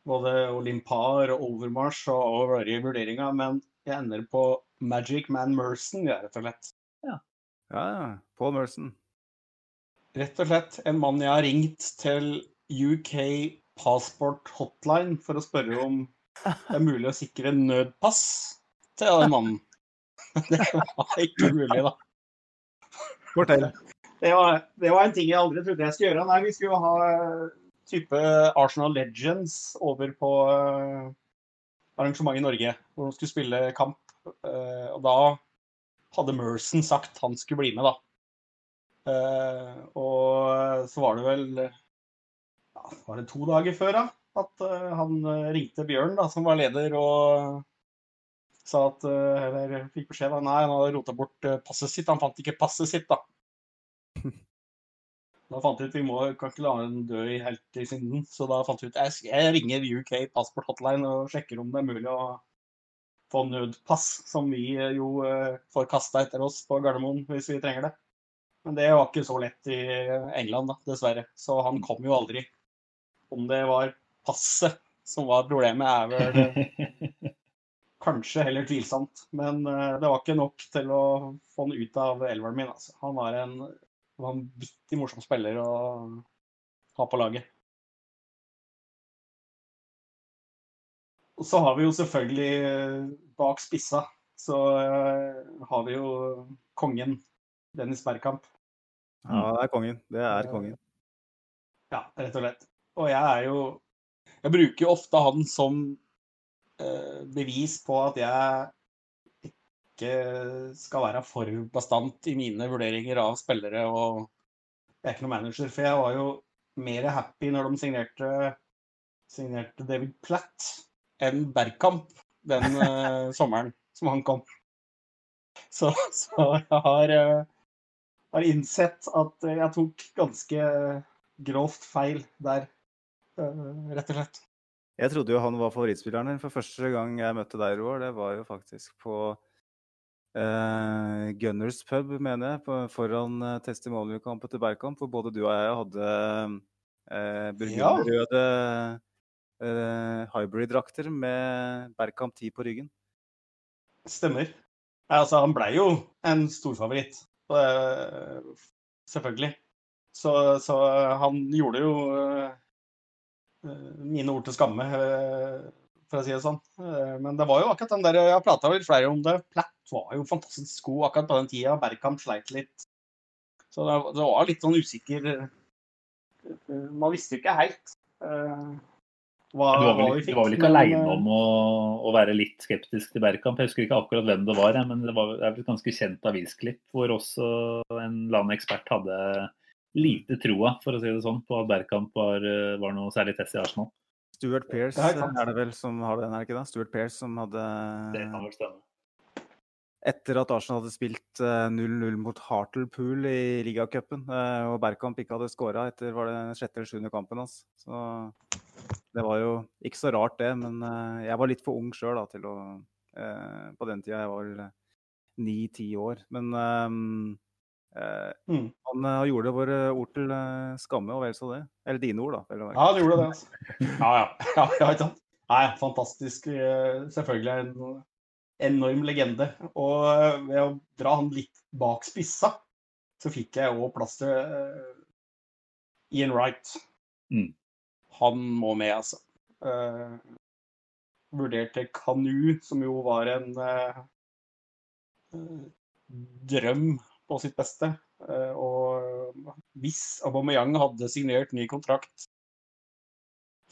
både Olympar og Overmarsh har vært i vurderinga, men jeg ender på Magic Man Merson, ja, rett og slett. Ja, ja. Paul Merson. Rett og slett en mann jeg har ringt til UK passport hotline for å spørre om det er mulig å sikre nødpass til den mannen. (laughs) Det var ikke mulig, da. Fortell. Det var, det var en ting jeg aldri trodde jeg skulle gjøre. Nei, vi skulle ha eh, type Arsenal Legends over på eh, arrangement i Norge, hvor de skulle spille kamp. Eh, Og da hadde Merson sagt han skulle bli med, da. Og så var det vel ja, var det to dager før da, at han ringte Bjørn, da, som var leder, og sa at Eller fikk beskjed da, nei, han hadde rota bort passet sitt. Han fant ikke passet sitt, da. Da fant vi ut vi må, kan ikke la den dø i helt i synden. Så da fant vi ut jeg, jeg ringer UK Passport Hotline og sjekker om det er mulig å få nødpass, som vi eh, jo eh, får kasta etter oss på Gardermoen hvis vi trenger det. Men det var ikke så lett i England, da, dessverre. Så han kom jo aldri. Om det var passet som var problemet, er vel (laughs) kanskje heller tvilsomt. Men eh, det var ikke nok til å få han ut av elveren min. Altså. Han var en vanvittig morsom spiller å ha på laget. Og så har vi jo selvfølgelig eh, bak spissa så eh, har vi jo kongen Dennis Bergkamp. Ja, det er kongen. Det er kongen. Ja, rett og slett. Og jeg er jo Jeg bruker jo ofte han som eh, bevis på at jeg ikke skal være for bastant i mine vurderinger av spillere og Jeg er ikke noen manager, for jeg var jo mer happy når de signerte, signerte David Platt enn Bergkamp den uh, (laughs) sommeren som han kom. Så, så jeg har, uh, har innsett at jeg tok ganske grovt feil der, uh, rett og slett. Jeg trodde jo han var favorittspilleren din. For første gang jeg møtte deg, Roar, det var jo faktisk på Gunners pub, mener jeg, på, foran eh, testimonialkampen til Berkamp, hvor både du og jeg hadde eh, burgunderrøde eh, hybrid-drakter med Berkamp 10 på ryggen. Stemmer. Altså, han blei jo en storfavoritt, eh, selvfølgelig. Så, så han gjorde jo eh, mine ord til skamme, eh, for å si det sånn. Eh, Men det var jo akkurat den der, jeg har prata litt flere om det, Platt var jo fantastisk god akkurat på den tida. Bergkamp sleit litt. Så det, var litt sånn usikker Man visste jo ikke helt eh, hva, Du var vel, vi du fikk. var vel ikke men, aleine eh, om å, å være litt skeptisk til Bergkamp. Jeg husker ikke akkurat hvem det var, men det var et ganske kjent avisklipp hvor også en landekspert ekspert hadde lite troa, for å si det sånn, på at Bergkamp var, var noe særlig test i Arsenal. Stuart Pearce Det er det vel som har den, er det ikke det? Stuart Pearce som hadde Det kan vel stemme. Etter at Arsenal hadde spilt eh, 0-0 mot Hartlepool i ligacupen, eh, og Bergkamp ikke hadde skåra etter var det sjette eller sjuende kampen hans. Så det var jo ikke så rart, det. Men eh, jeg var litt for ung sjøl til å eh, På den tida jeg var ni-ti år. Men eh, eh, Mm. han eh, gjorde vår ord til eh, skamme, og vel så det. Eller dine ord, da. Ja, han gjorde det. Altså. Ja, ja. (laughs) ja, ja ikke sant? Nei, fantastisk. eh, Selvfølgelig en enorm legende. Og eh, ved å dra han litt bak spissa, så fikk jeg òg plass til eh, Ian Wright. Mm. Han må med, altså. Uh, vurderte Kanu, som jo var en eh, eh, drøm på sitt beste. Eh, og hvis Aubameyang hadde signert ny kontrakt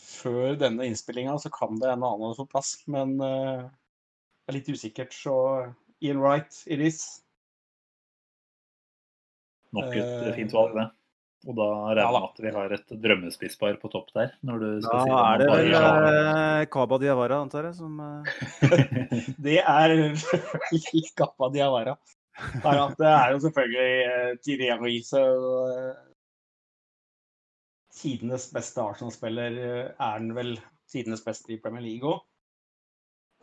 før denne innspillinga, så kan det en annen hadde fått plass. Men eh, det er litt usikkert, så Ian Wright it is. Nok et Eh, fint valg, det. Og da regner jeg med at vi har et drømmespisspar på topp der. når du skal Da si er det vel bare- eh, Kaba Diawara, antar jeg, som eh, (laughs) Det er (laughs) Kaba Diawara. Bare at det er jo selvfølgelig uh, Thierry uh, Tidenes beste Arsenal-spiller eh, er han vel tidenes beste i Premier League òg.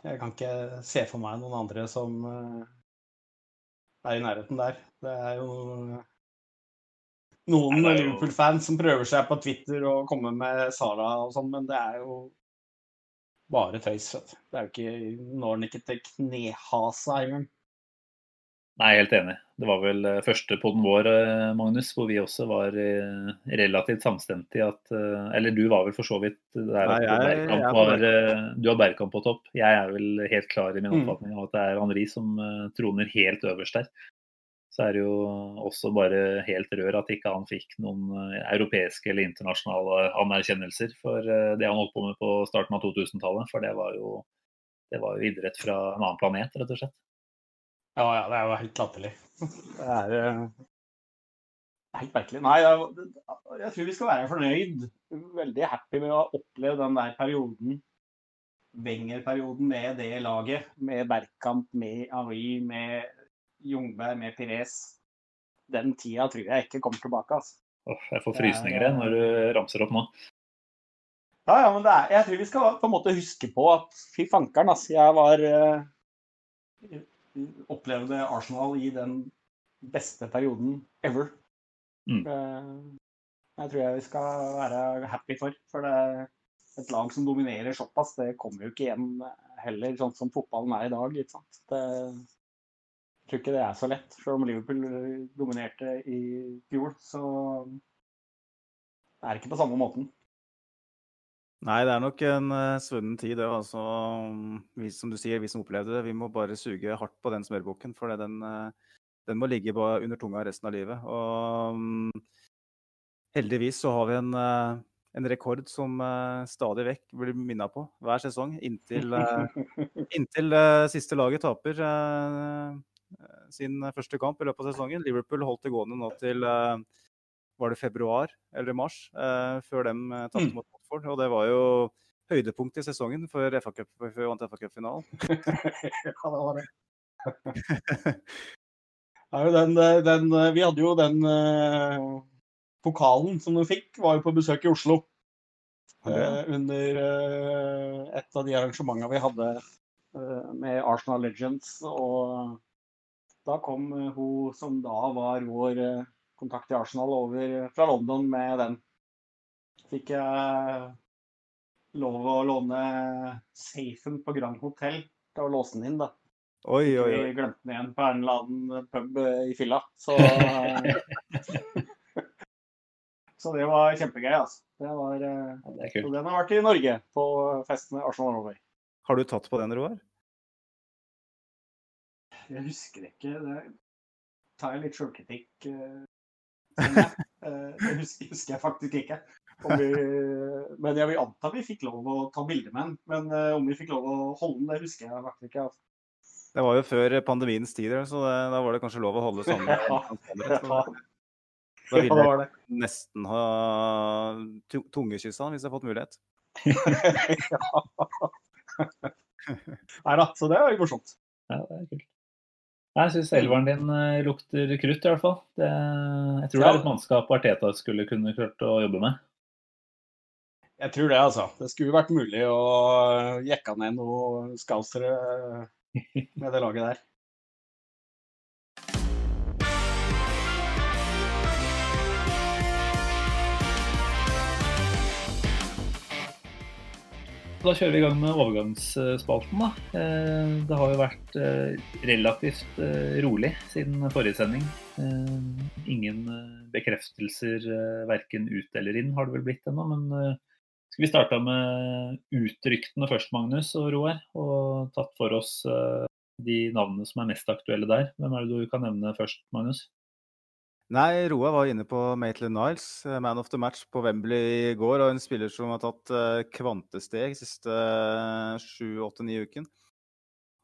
Jeg kan ikke se for meg noen andre som eh, er i nærheten der. Det er jo noen er Liverpool-fans som prøver seg på Twitter og kommer med Sara og sånn, men det er jo bare tøys. Det er jo ikke, Når han ikke til knehasa engang. Nei, helt enig. Det var vel eh, første podden vår, eh, Magnus, hvor vi også var eh, relativt samstemte i at Eller du var vel for så vidt der Nei, jeg- Bergkamp jeg var Du har Bergkamp på topp. Jeg er vel helt klar i min Mm. oppfatning av at det er Henri som troner helt øverst der. Så er det jo også bare helt rør at ikke han fikk noen europeiske eller internasjonale anerkjennelser for det han holdt på med på starten av 2000-tallet. For det var jo det var jo idrett fra en annen planet, rett og slett. Ja, ja, det er jo helt latterlig. Det er eh, helt merkelig. Nei, jeg tror vi skal være fornøyd. Veldig happy med å ha opplevd den der perioden, Wenger-perioden med det laget. Med Bergkamp, med Henri, med Jungberg, med Pires. Den tida tror jeg ikke kommer tilbake. altså. Jeg får frysninger jeg, når du ramser opp nå. Ja, ja, men det er, jeg tror vi skal på en måte huske på at fy fankeren, altså. Jeg var eh, Opplevde Arsenal i den beste perioden ever. Mm. Eh, jeg tror jeg vi skal være happy for. For det, et lag som dominerer såpass, det kommer jo ikke igjen heller, sånn som fotballen er i dag. ikke sant? Det, jeg tror ikke det er så lett. Selv om Liverpool dominerte i fjor, så er det ikke på samme måten. Nei, det er nok en uh, svunnen tid, det. Altså, vi, som du sier, vi som opplevde det, vi må bare suge hardt på den smørbukken. For den, uh, den må ligge på, under tunga resten av livet. Og um, heldigvis så har vi en, uh, en rekord som stadig vekk blir minna på hver sesong. Inntil, inntil siste laget taper sin første kamp i løpet av sesongen. Liverpool holdt det gående nå til var det februar eller mars, før de tapte Mm. mot Watford. Og det var jo høydepunkt i sesongen for FA Cup, før vant FA Cup-finalen. (laughs) ja, det var det. (laughs) Ja, den, den, vi hadde jo den uh, pokalen som du fikk, var jo på besøk i Oslo. Uh, under uh, et av de arrangementene vi hadde eh, med Arsenal Legends. Og da kom eh, hun som da var vår eh, kontakt i Arsenal over fra London med den. Fikk jeg lov å låne safen på Grand Hotel til å låse den inn, da. Oi, oi, oi. Vi glemte den igjen på en eller annen pub i fylla. Så, (laughs) så det var kjempegøy, altså. Det var, eh, Ja, det så kult. den har vært i Norge på fest med Arsenal Norway. Har du tatt på den, Roar? Jeg husker ikke. Det tar jeg litt sjølkritikk. eh, (laughs) jeg. Eh, Det husker, husker jeg faktisk ikke. Om vi, men jeg vil anta vi fikk lov å ta bilde med den. Men eh, om vi fikk lov å holde den, det husker jeg faktisk ikke. Altså. Det var jo før pandemiens tider, så det, da var det kanskje lov å holde (laughs) sammen. Ja. Da ville jeg nesten ha tu- tungekyssa han hvis jeg hadde fått mulighet. (laughs) Nei da, så det var jo morsomt. Ja, det er kult. Jeg syns elveren din eh, lukter krutt, i hvert fall. Det, jeg tror det er et mannskap Arteta skulle kunne klart å jobbe med. Jeg tror det, altså. Det skulle vært mulig å jekke ned noen skausere med det laget der. Da kjører vi i gang med overgangsspalten. da. Eh, Det har jo vært eh, relativt eh, rolig siden forrige sending. Eh, Ingen eh, bekreftelser verken ut eller inn har det vel blitt ennå. Men eh, skal vi starte med utryktene først, Magnus og Roar? Og tatt for oss eh, de navnene som er mest aktuelle der. Hvem er det du kan nevne først, Magnus? Nei, Roa var inne på Maitland Niles, eh, man of the match på Wembley i går. Og en spiller som har tatt kvantesteg kvantesteg siste eh, sju, åtte, ni uken.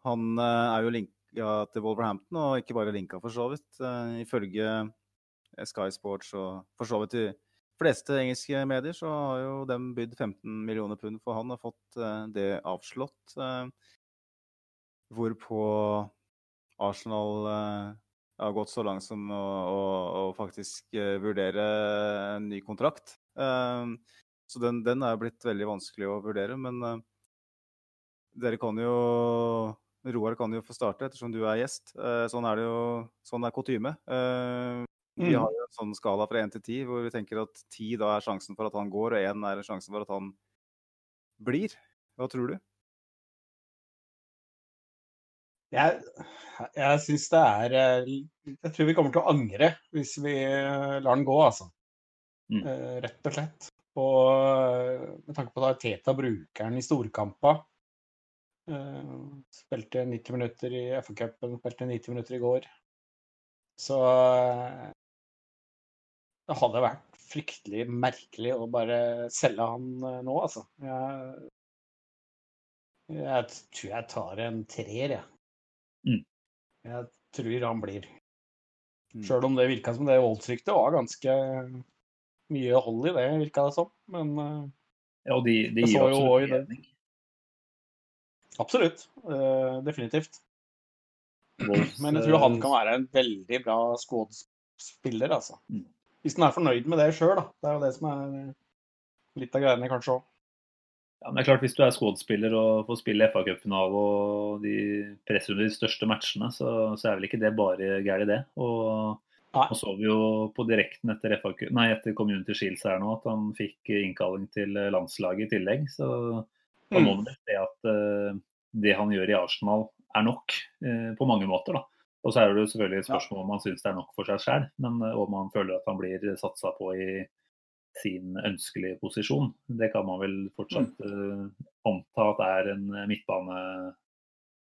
Han eh, er jo linka til Wolverhampton, og ikke bare linka for så vidt. Eh, Ifølge eh, Sky Sports og for så vidt de fleste engelske medier, så har jo dem bydd 15 millioner pund for han og fått eh, det avslått. eh, Hvorpå Arsenal eh, har gått så langt som å, å, å faktisk vurdere en ny kontrakt. Så den, den er blitt veldig vanskelig å vurdere. Men dere kan jo Roar kan jo få starte, ettersom du er gjest. Sånn er det jo, sånn er kutyme. Vi Mm. har jo en sånn skala fra én til ti, hvor vi tenker at ti da er sjansen for at han går, og én er sjansen for at han blir. Hva tror du? Jeg, jeg syns det er eh, Jeg tror vi kommer til å angre hvis vi eh, lar den gå, altså. Mm. Eh, Rett og slett. Og med tanke på at Teta bruker den i storkampa. Eh, Spilte 90 minutter i FA-cupen, spilte 90 minutter i går. Så det hadde vært fryktelig merkelig å bare selge han eh, nå, altså. Jeg, jeg tror jeg tar en treer, jeg. Mm. Jeg tror han blir. Mm. Sjøl om det virka som det voldsryktet var ganske mye hold i det, virka det som. Men eh, Ja, de, de gir i absolutt det. mening. absolutt. Uh, definitivt. Wolves, Men jeg tror han kan være en veldig bra skuespiller, altså. Mm. Hvis en er fornøyd med det sjøl, da. Det er jo det som er litt av greiene, kanskje òg. Ja, men det er klart Hvis du er skuespiller og får spille FA-cupfinale og de presser de største matchene, så, så er vel ikke det bare gærent, det. Og Nå så vi jo på direkten etter, FA nei, etter Community Shields her nå at han fikk innkalling til landslaget i tillegg. Så da må Mm. man se at uh, det han gjør i Arsenal er nok uh, på mange måter. da. Og så er det jo selvfølgelig et spørsmål om han syns det er nok for seg sjøl, men eh, om han føler at han blir satsa på i sin ønskelige posisjon. Det kan man vel fortsatt uh, anta at er en midtbane,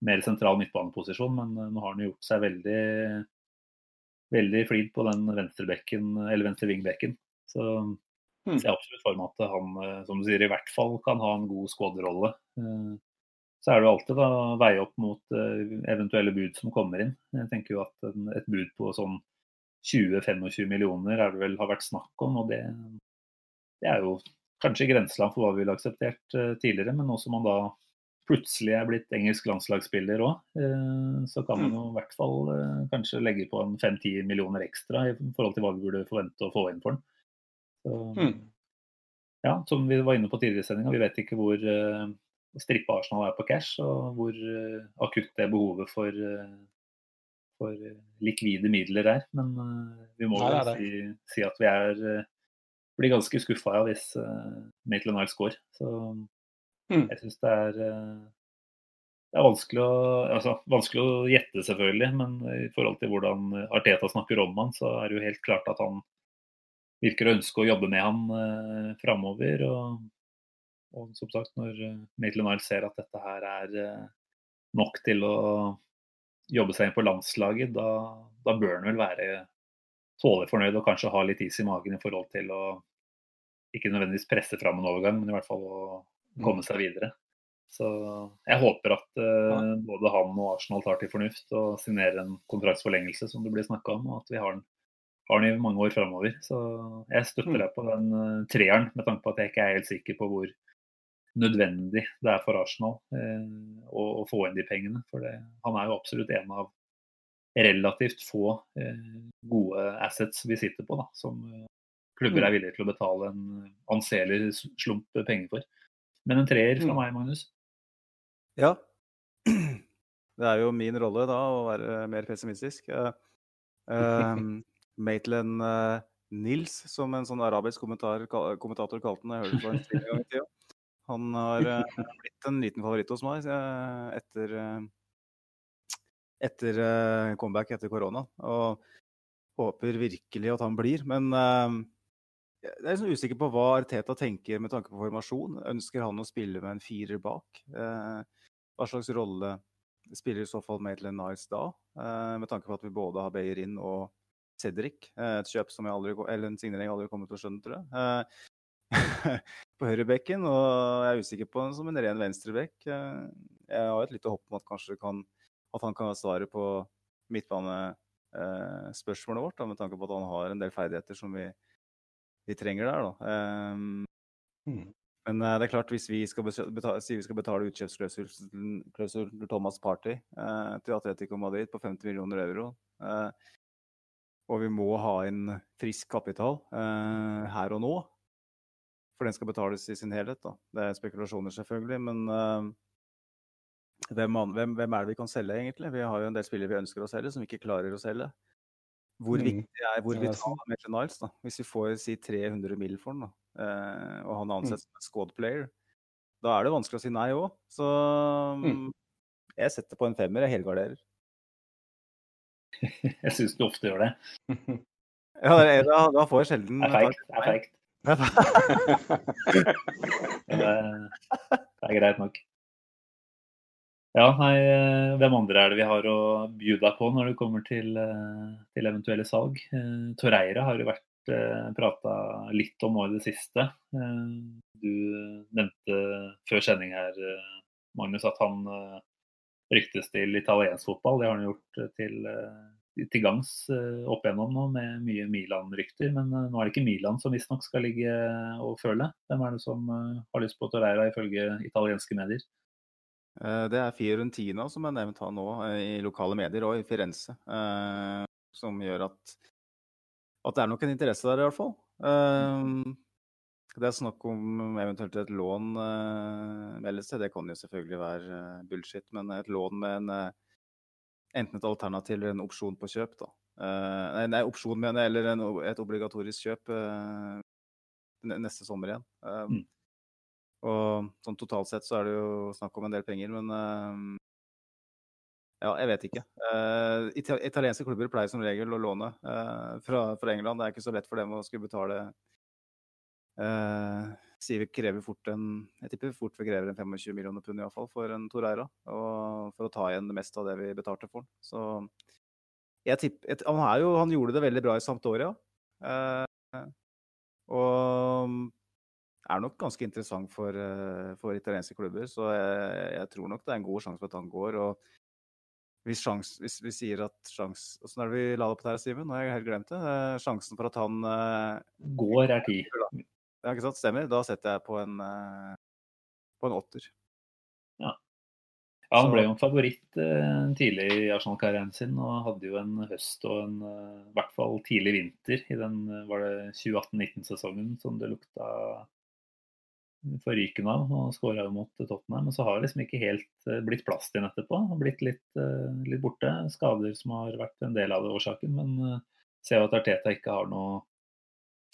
mer sentral midtbaneposisjon, men eh, nå har han gjort seg veldig veldig flid på den venstrebekken, eller venstre vingbekken. Så Mm. jeg ser absolutt for meg at han, som du sier, i hvert fall kan ha en god. Eh, Så er det jo alltid da veie opp mot eh, eventuelle bud som kommer inn. Jeg tenker jo at et bud på sånn 20-25 millioner er det vel har vært snakk om, og det, det er jo kanskje grenseland for hva vi ville akseptert eh, tidligere, men nå som man da plutselig er blitt engelsk landslagsspiller òg, så kan man jo i hvert fall eh, kanskje legge på en 5-10 millioner ekstra i forhold til hva vi burde forvente å få inn for den. Så, Mm. ja, som vi var inne på tidligere i sendinga, vi vet ikke hvor strippa Arsenal er på cash, og hvor eh, akutt det behovet for, eh, for eh, likvide midler er. Men vi må vel si, si at vi er blir ganske skuffa ja, hvis Maitland Niles går. Så Mm. jeg syns det er det er vanskelig å, altså, vanskelig å gjette, selvfølgelig, men i forhold til hvordan Arteta snakker om han, så er det jo helt klart at han virker å ønske å jobbe med han eh, framover. Og, og som sagt, når eh, Maitland Niles ser at dette her er eh, nok til å jobbe seg inn på landslaget, da, da bør han vel være tålelig fornøyd og kanskje ha litt is i magen i forhold til å ikke nødvendigvis presse fram en overgang, men i hvert fall å komme seg videre. Så jeg håper at uh, både han og Arsenal tar til fornuft og signerer en kontraktsforlengelse, som det blir snakka om, og at vi har den, har den i mange år framover. Så jeg støtter Mm. deg på den uh, treeren, med tanke på at jeg ikke er helt sikker på hvor nødvendig det er for Arsenal eh, å, å få inn de pengene. For det, han er jo absolutt en av relativt få eh, gode assets vi sitter på, da, som eh, klubber er villige til å betale en anselig slump penger for. Men en treer fra Mm. meg, Magnus. Ja. (clears throat) Det er jo min rolle da å være mer pessimistisk. Uh, ehm, (laughs) Maitland uh, Nils, som en sånn arabisk kommentator kalte den. Jeg hørte det på en (laughs) gang i tida. Han har eh, blitt en liten favoritt hos meg eh, etter, eh, etter eh, comeback etter korona. Og håper virkelig at han blir. Men eh, jeg er liksom usikker på hva Arteta tenker med tanke på formasjon. Ønsker han å spille med en firer bak? Eh, hva slags rolle spiller i så fall Maitland Nice da? Eh, med tanke på at vi både har Beyerin og Cedric. Eh, et kjøp som jeg aldri, eller en signering jeg aldri kommer til å skjønne, tror jeg. (laughs) På høyrebekken, og jeg er usikker på den som en ren venstrebekk. Eh, jeg har et lite håp om at kanskje kan, at han kan svare på midtbanespørsmålet vårt, da, med tanke på at han har en del ferdigheter som vi, vi trenger der. Da. Mm. men eh, det er klart, hvis vi skal betale, si vi skal betale utkjøpsklausulen Thomas Party eh, til Atletico Madrid på 50 millioner euro, eh, og vi må ha inn frisk kapital eh, her og nå, for den skal betales i sin helhet, da. Det er spekulasjoner, selvfølgelig, men uh, hvem, hvem, hvem er det vi kan selge, egentlig? Vi har jo en del spillere vi ønsker å selge, som vi ikke klarer å selge. Hvor Mm. viktig er hvor er vital er Maitland Niles, da? Hvis vi får si 300 mil for den, da, eh, og han ansettes ansett som en squad player, da er det vanskelig å si nei òg. Så Mm. jeg setter på en femmer. Jeg helgarderer. (laughs) Jeg syns du ofte gjør det. (laughs) Ja, da, da får jeg sjelden Det er feigt. Det det, er greit nok. Ja, nei, eh, hvem andre er det vi har å by deg på når det kommer til, eh, til eventuelle salg? Eh, Torreira har jo vært prata litt om nå i det siste. Du nevnte før sending her, Magnus, at han ryktes til italiensk fotball. Det har han gjort til, til gangs eh, opp igjennom nå med mye Milan-rykter. Men eh, nå er det ikke Milan som visstnok skal ligge og føle. Hvem er det som eh, har lyst på Torreira ifølge italienske medier? Eh, Det er Fiorentina som er nevnt her nå eh, i lokale medier, og i Firenze. eh, Som gjør at, at det er nok en interesse der, i hvert fall. Eh, Det er snakk om eventuelt et lån eh, meldes det. Det kan jo selvfølgelig være eh, bullshit, men et lån med en eh, enten et alternativ eller en opsjon på kjøp, da. Eh, Nei, opsjon, mener jeg, eller en, et obligatorisk kjøp eh, neste sommer igjen. Eh, Mm. Og sånn totalt sett så er det jo snakk om en del penger, men eh, ja, jeg vet ikke. Italienske klubber pleier som regel å låne fra, fra England. Det er ikke så lett for dem å skulle betale uh, Sier vi krever fort en Jeg tipper fort vi krever en 25 millioner pund i hvert fall for en Torreira. Og for å ta igjen det meste av det vi betalte for den. Så jeg tipper et, han, er jo, han gjorde det veldig bra i Sampdoria. Eh, og er nok ganske interessant for, eh, for italienske klubber. Så jeg, jeg tror nok det er en god sjanse for at han går. og hvis, sjans, hvis vi sier at sjans Åssen er det vi la det opp der, Simen? Nå har jeg helt glemt det. Eh, sjansen for at han eh, Går er ti. Ja, ikke sant? Stemmer. Da setter jeg på en, eh, på en åtter. Ja, ja. Han ble jo en favoritt eh, tidlig i Arsenal-karrieren sin og hadde jo en høst og en eh, i hvert fall tidlig vinter i den var det 2018-19-sesongen som det lukta forrykende av. og skåra jo mot Tottenham. Men så har det liksom ikke helt blitt plass til den etterpå. Har blitt litt, litt borte. Skader som har vært en del av det årsaken. Men ser jo at Arteta ikke har noe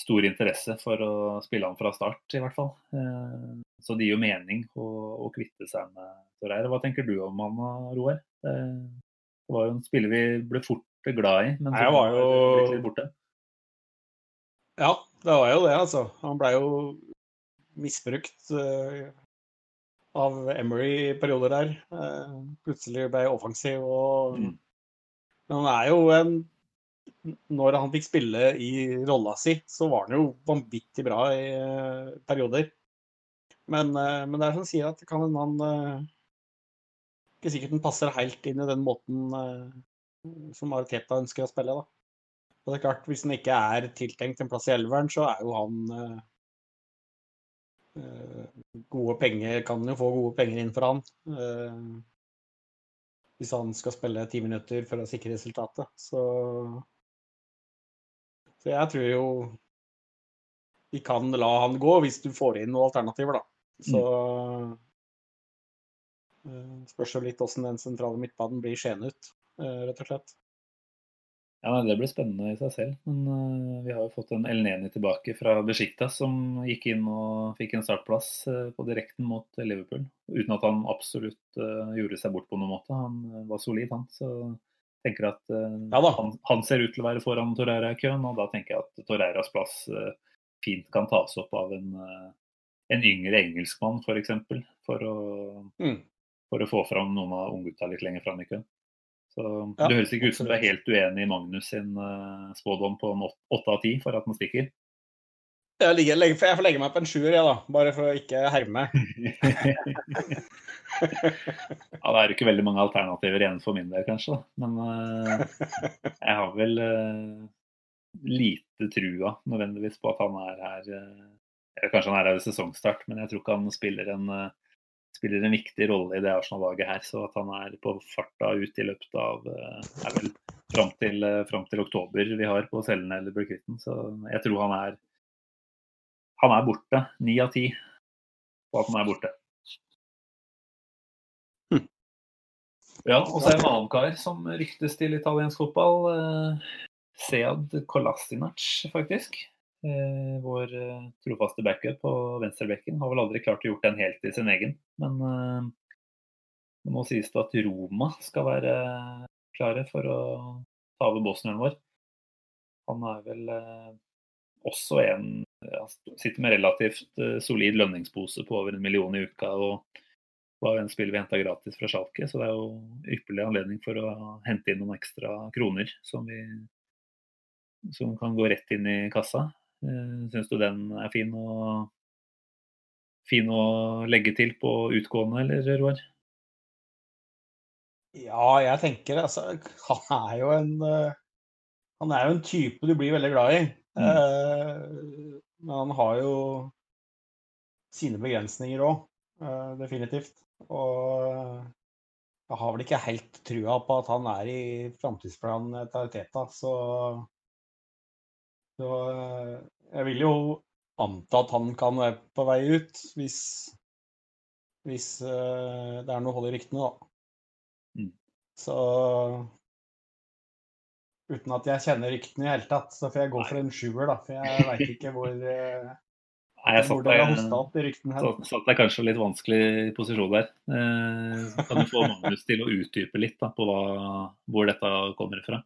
stor interesse for å spille han fra start, i hvert fall. Eh, Så det gir jo mening å, å kvitte seg med Torreira. Hva tenker du om han, Roar? Det var jo en spiller vi ble fort glad i, men Nei, som jeg var jo- litt borte. Ja, det var jo det, altså. Han blei jo misbrukt eh, av Emery i perioder der. Eh, plutselig ble offensiv og Mm. Men han er jo en Når han fikk spille i rolla si, så var han jo vanvittig bra i eh, perioder. Men, eh, men det er som sier, at kan en han eh, Ikke sikkert den passer helt inn i den måten som Ariteta ønsker å spille, da. Og det er klart, Hvis han ikke er tiltenkt en plass i elveren, så er jo han Gode penger Kan jo få gode penger inn for han. hvis han skal spille ti minutter for å sikre resultatet. Så, så jeg tror jo vi kan la han gå hvis du får inn noen alternativer, da. Så mm. spørs jo litt åssen den sentrale midtbanen blir seende ut, eh, rett og slett. Ja, Det blir spennende i seg selv. Men eh, vi har jo fått en Elneni tilbake fra Besiktas, som gikk inn og fikk en startplass på direkten mot Liverpool. Uten at han absolutt gjorde seg bort på noen måte. Han var solid, han. Så tenker at eh, Ja han, han ser ut til å være foran Torreira i køen, og da tenker jeg at Torreiras plass eh, fint kan tas opp av en, eh, en yngre engelskmann, f.eks. For, eksempel, for, å, Mm. for å få fram noen av unggutta litt lenger fram i køen. Så Ja, Det høres ikke ut som du er helt uenig i Magnus sin uh, spådom på åtte av ti for at han stikker. Jeg, ligger, jeg får legge meg på en sjuer, jeg, da. Bare for å ikke herme. (laughs) ja, Det er jo ikke veldig mange alternativer igjen for min del, kanskje. da. Men uh, jeg har vel uh, lite trua nødvendigvis på at han er her uh, Kanskje han er her ved sesongstart, men jeg tror ikke han spiller en, spiller en viktig rolle i det Arsenal-laget her. Så at han er på farta ut i løpet av er vel fram til, fram til oktober vi har på cellene eller blir kvitt den. Så jeg tror han er han er borte. Ni av ti på at han er borte. Ja, og så er det en annen kar som ryktes til italiensk fotball. Eh, Sead Kolasinac, faktisk. Eh, vår eh, trofaste backup på venstrebekken. Har vel aldri klart å gjort den helt til sin egen. Men eh, må nå sies det at Roma skal være klare for å ta over bosnieren vår. Han er vel eh, også en Sitter med relativt eh, solid lønningspose på over en million i uka. og var en spiller vi henta gratis fra Schalke, så det er jo ypperlig anledning for å hente inn noen ekstra kroner som, vi, som kan gå rett inn i kassa. Eh, Syns du den er fin å, fin å legge til på utgående, eller Roar? Ja, jeg tenker altså Han er jo en eh, Han er jo en type du blir veldig glad i. Eh, men han har jo sine begrensninger òg, definitivt. Og jeg har vel ikke helt trua på at han er i framtidsplanen til Teta, så, så eh, jeg vil jo anta at han kan være på vei ut, hvis, hvis eh, det er noe hold i ryktene, da. Mm. Så uten at jeg kjenner ryktene i hele tatt, så får jeg gå for en sjuer, da. For jeg veit ikke hvor, eh, Nei, jeg satt deg, satt deg kanskje litt vanskelig posisjon der. Eh, så kan du få Magnus til å utdype litt da, på hva, hvor dette kommer fra?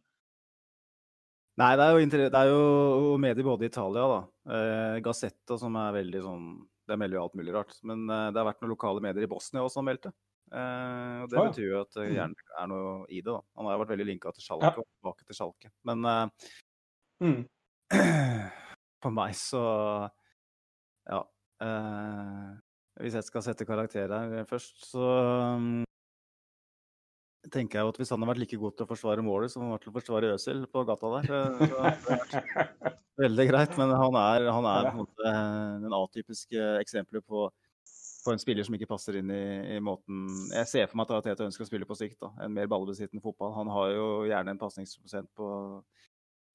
Nei, det er jo, det er jo medier både i Italia, da. Eh, Gazzetta som er veldig sånn Det melder jo alt mulig rart. Men eh, det har vært noen lokale medier i Bosnia også som meldte. Eh, og det ja. betyr jo at det Mhm. gjerne er noe i det, da. Han har jo vært veldig linka til Schalke og tilbake til Sjalke. Men uh, Mm. (clears throat) for meg så Ja. Uh, hvis jeg skal sette karakter her først, så um, tenker jeg jo at hvis han har vært like god til å forsvare målet som han var til å forsvare Øsil på gata der, eh, så hadde det vært (laughs) veldig greit. Men han er, han er på en måte den atypiske eksempelet på, på en spiller som ikke passer inn i, i måten Jeg ser for meg at Teta ønsker å spille på sikt. da, En mer ballbesittende fotball. Han har jo gjerne en pasningsprosent på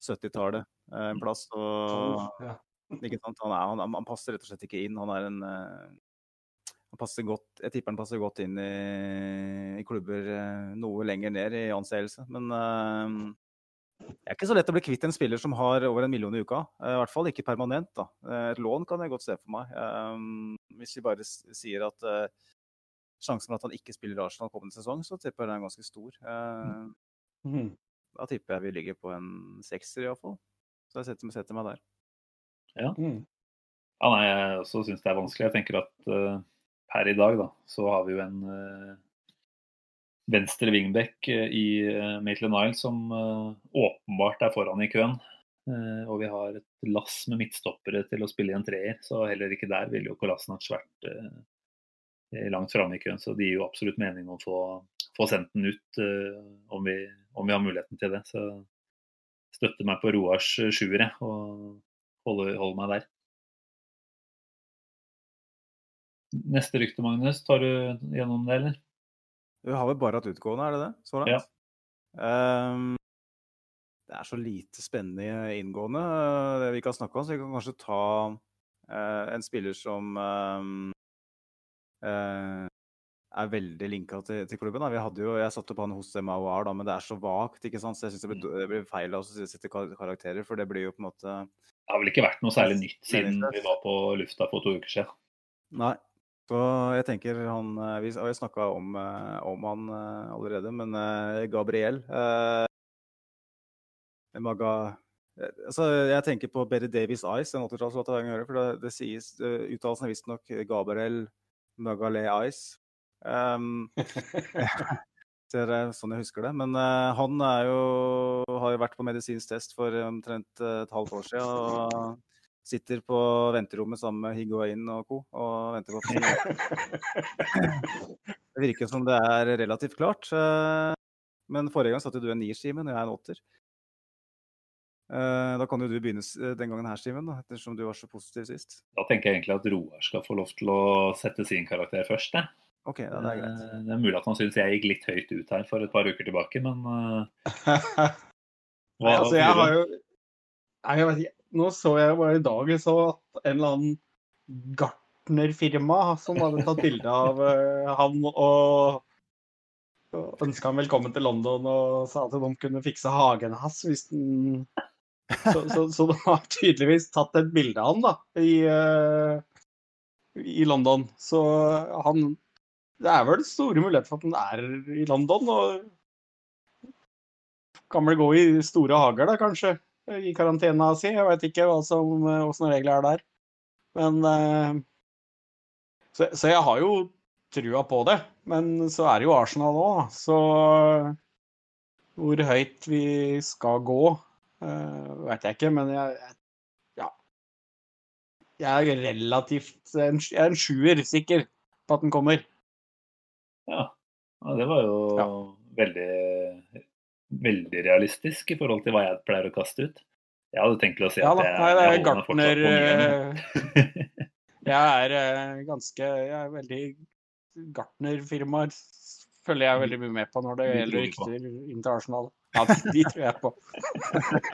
70-tallet eh, en plass. og Ja. ikke sant? Han, er, han, han passer rett og slett ikke inn. Han er en eh, han passer godt, Jeg tipper han passer godt inn i, i klubber eh, noe lenger ned i anseelse. Men det er ikke så lett å bli kvitt en spiller som har over en million i uka. Eh, I hvert fall ikke permanent. da. Eh, Et lån kan jeg godt se for meg. Eh, Hvis vi bare sier at sjansen for at han ikke spiller Arsenal kommende sesong, så tipper jeg den er ganske stor. Eh, Mm. Da tipper jeg vi ligger på en sekser iallfall. Så jeg setter, setter meg der. Ja. Ja, nei, jeg også syns det er vanskelig. Jeg tenker at eh, per i dag da, så har vi jo en venstre wingback eh, i uh, Maitland Isle som eh, åpenbart er foran i køen. Eh, og vi har et lass med midtstoppere til å spille i en treer, så heller ikke der ville jo Kolasinac vært eh, langt framme i køen. Så det gir jo absolutt mening å få, få sendt den ut eh, om, vi, om vi har muligheten til det. Så støtter meg på Roars eh, sjuer, jeg, og holder, holder meg der. Neste rykte, Magnus. Tar du gjennom det, eller? Vi har vel bare hatt utgående, er det det? Så langt? Ja. Um, det er så lite spennende inngående eh, det vi kan snakke om, så vi kan kanskje ta uh, en spiller som ehm, uh, er veldig linka til, til klubben. Da. Vi hadde jo, jeg satte opp han hos MAOR, men det er så vagt, ikke sant? så jeg syns det, blir- det blir feil å sette karakterer, for det blir jo på en måte Det har vel ikke vært noe særlig nytt siden vi var på lufta for to uker siden. Nei. Så jeg tenker han eh, Vi har snakka om, eh, om han eh, allerede, men Gabriel Maga altså, Jeg tenker på Berry Davies Eyes, den 80-tallslåt jeg hører, for det, det sies Uttalelsen er visstnok Gabriel Magalé Eyes. Um, det er sånn jeg husker det. Men han jo, har jo vært på medisinsk test for omtrent et halvt år siden. Og sitter på venterommet sammen med Higuain og co. og venter på (laughs) Det virker som det er relativt klart. eh, Men forrige gang satte du en nier, Simen, og jeg en åtter. Eh, Da kan jo du begynne den gangen her, Simen, ettersom du var så positiv sist. Da tenker jeg egentlig at Roar skal få lov til å sette sin karakter først. Jeg. OK, ja, det er greit. Eh, Det er mulig at han syns jeg gikk litt høyt ut her for et par uker tilbake, men eh, (laughs) hva, Nei, altså, jeg har jo Nei, jeg vet ikke. Nå så jeg bare i dag så at en eller annen gartnerfirma som hadde tatt bilde av uh, han og, og ønska han velkommen til London og sa at de kunne fikse hagen hans hvis den Så, så, så de har tydeligvis tatt et bilde av han da, i, uh, i London. Så han det er vel store muligheter for at han er i London. og Kan vel gå i store hager, da, kanskje, i karantena si. Jeg veit ikke hva som, åssen regler er der. Men eh, så, så jeg har jo trua på det. Men så er det jo Arsenal òg, så hvor høyt vi skal gå, uh, vet jeg ikke. Men jeg, jeg ja. Jeg er relativt en, Jeg er en sjuer sikker på at den kommer. Ja. ja det var jo Ja. veldig, veldig realistisk i forhold til hva jeg pleier å kaste ut. Jeg hadde tenkt å si Ja at da, jeg, nei, jeg holder Gartner fortsatt på nieren. (laughs) Jeg er eh, ganske Jeg er veldig Gartner-firmaer følger jeg veldig mye med på når det gjelder rykter internasjonalt. Ja, de tror jeg på.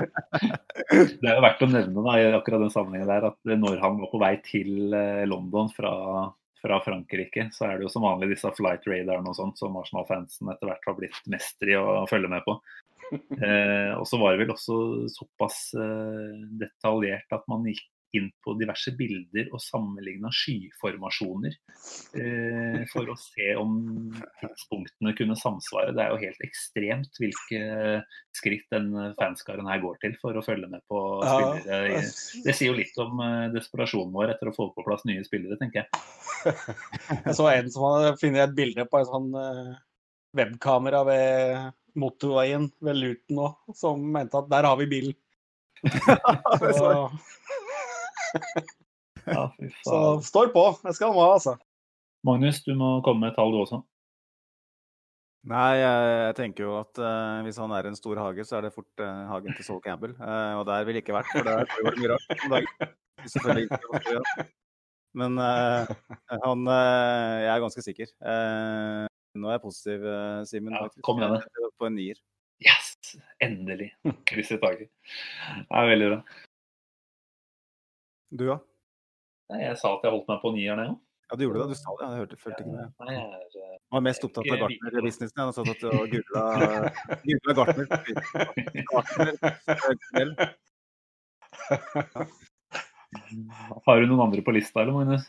(laughs) Det er jo verdt å nevne da, i akkurat den sammenhengen der, at når han var på vei til eh, London fra, fra Frankrike, så er det jo som vanlig disse flight radarene og sånt som Arsenal-fansen etter hvert har blitt mester i å følge med på. (laughs) Eh, og så var det vel også såpass eh, detaljert at man gikk inn på diverse bilder og sammenligna skyformasjoner eh, for å se om tidspunktene kunne samsvare. Det er jo helt ekstremt hvilke skritt den fanskaren her går til for å følge med på spillere. Det sier jo litt om eh, desperasjonen vår etter å få på plass nye spillere, tenker jeg. (laughs) Jeg så en som hadde funnet et bilde på en sånn eh, webkamera ved motorveien ved Luton òg, som mente at der har vi bilen. (laughs) Så, Ja, fy (laughs) så står på. Det skal han ha, altså. Magnus, du må komme med et tall du også. Nei, jeg, jeg tenker jo at uh, hvis han er en stor hage, så er det fort uh, hagen til Sol Campbell. Uh, og der ville ikke vært, for der foregår det mye rart om dagen. Men eh, han Jeg er ganske sikker. Eh, nå er jeg positiv, Simen. Ja, kom igjen, da. På en nier. Yes! Endelig. Krysset taket. Det er veldig bra. Du, ja? Jeg sa at jeg holdt meg på nieren, jeg òg. Ja, du gjorde det. Du sa det. Jeg hørte, følte ikke med. Nei, jeg er, eh, var mest opptatt av gartnerbusinessen. Jeg har satt at du googla gartner. Gartner. eh, Har du noen andre på lista, eller, Magnus?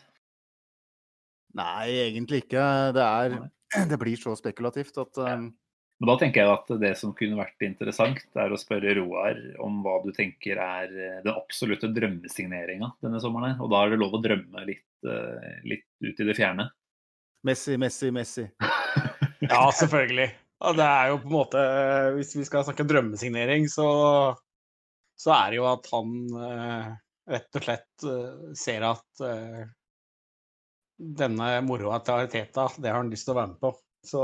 Nei, egentlig ikke. Det, er, (clears throat) det blir så spekulativt at um, Men da tenker jeg at det som kunne vært interessant, er å spørre Roar om hva du tenker er eh, den absolutte drømmesigneringa denne sommeren. Og da er det lov å drømme litt, eh, litt ut i det fjerne. Messi, Messi, Messi. (laughs) Ja, selvfølgelig. Og det er jo på en måte Hvis vi skal snakke drømmesignering, så, så er det jo at han eh, rett og slett eh, ser at eh, denne moroa til Ariteta, det har han lyst til å være med på. Så,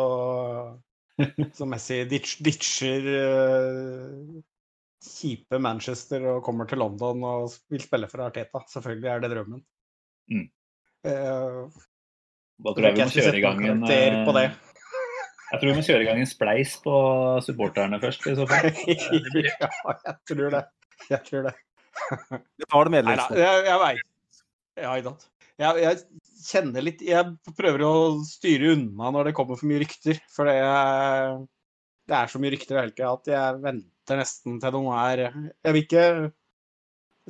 så Messi ditcher, ditcher uh, kjipe Manchester og kommer til London og vil spille for Arteta. Selvfølgelig er det drømmen. Mm. Uh, Da tror jeg vi må kjøre i gang en karakter på det. eh, Jeg tror vi må kjøre i gang en spleis på supporterne først, i så fall. (laughs) ja, jeg tror det. Jeg tror det. Vi tar det medlemskapet. jeg, jeg veit. Ja, i dag. Jeg, jeg kjenner litt Jeg prøver å styre unna når det kommer for mye rykter. For det, det er så mye rykter hele tida at jeg venter nesten til noe er Jeg vil ikke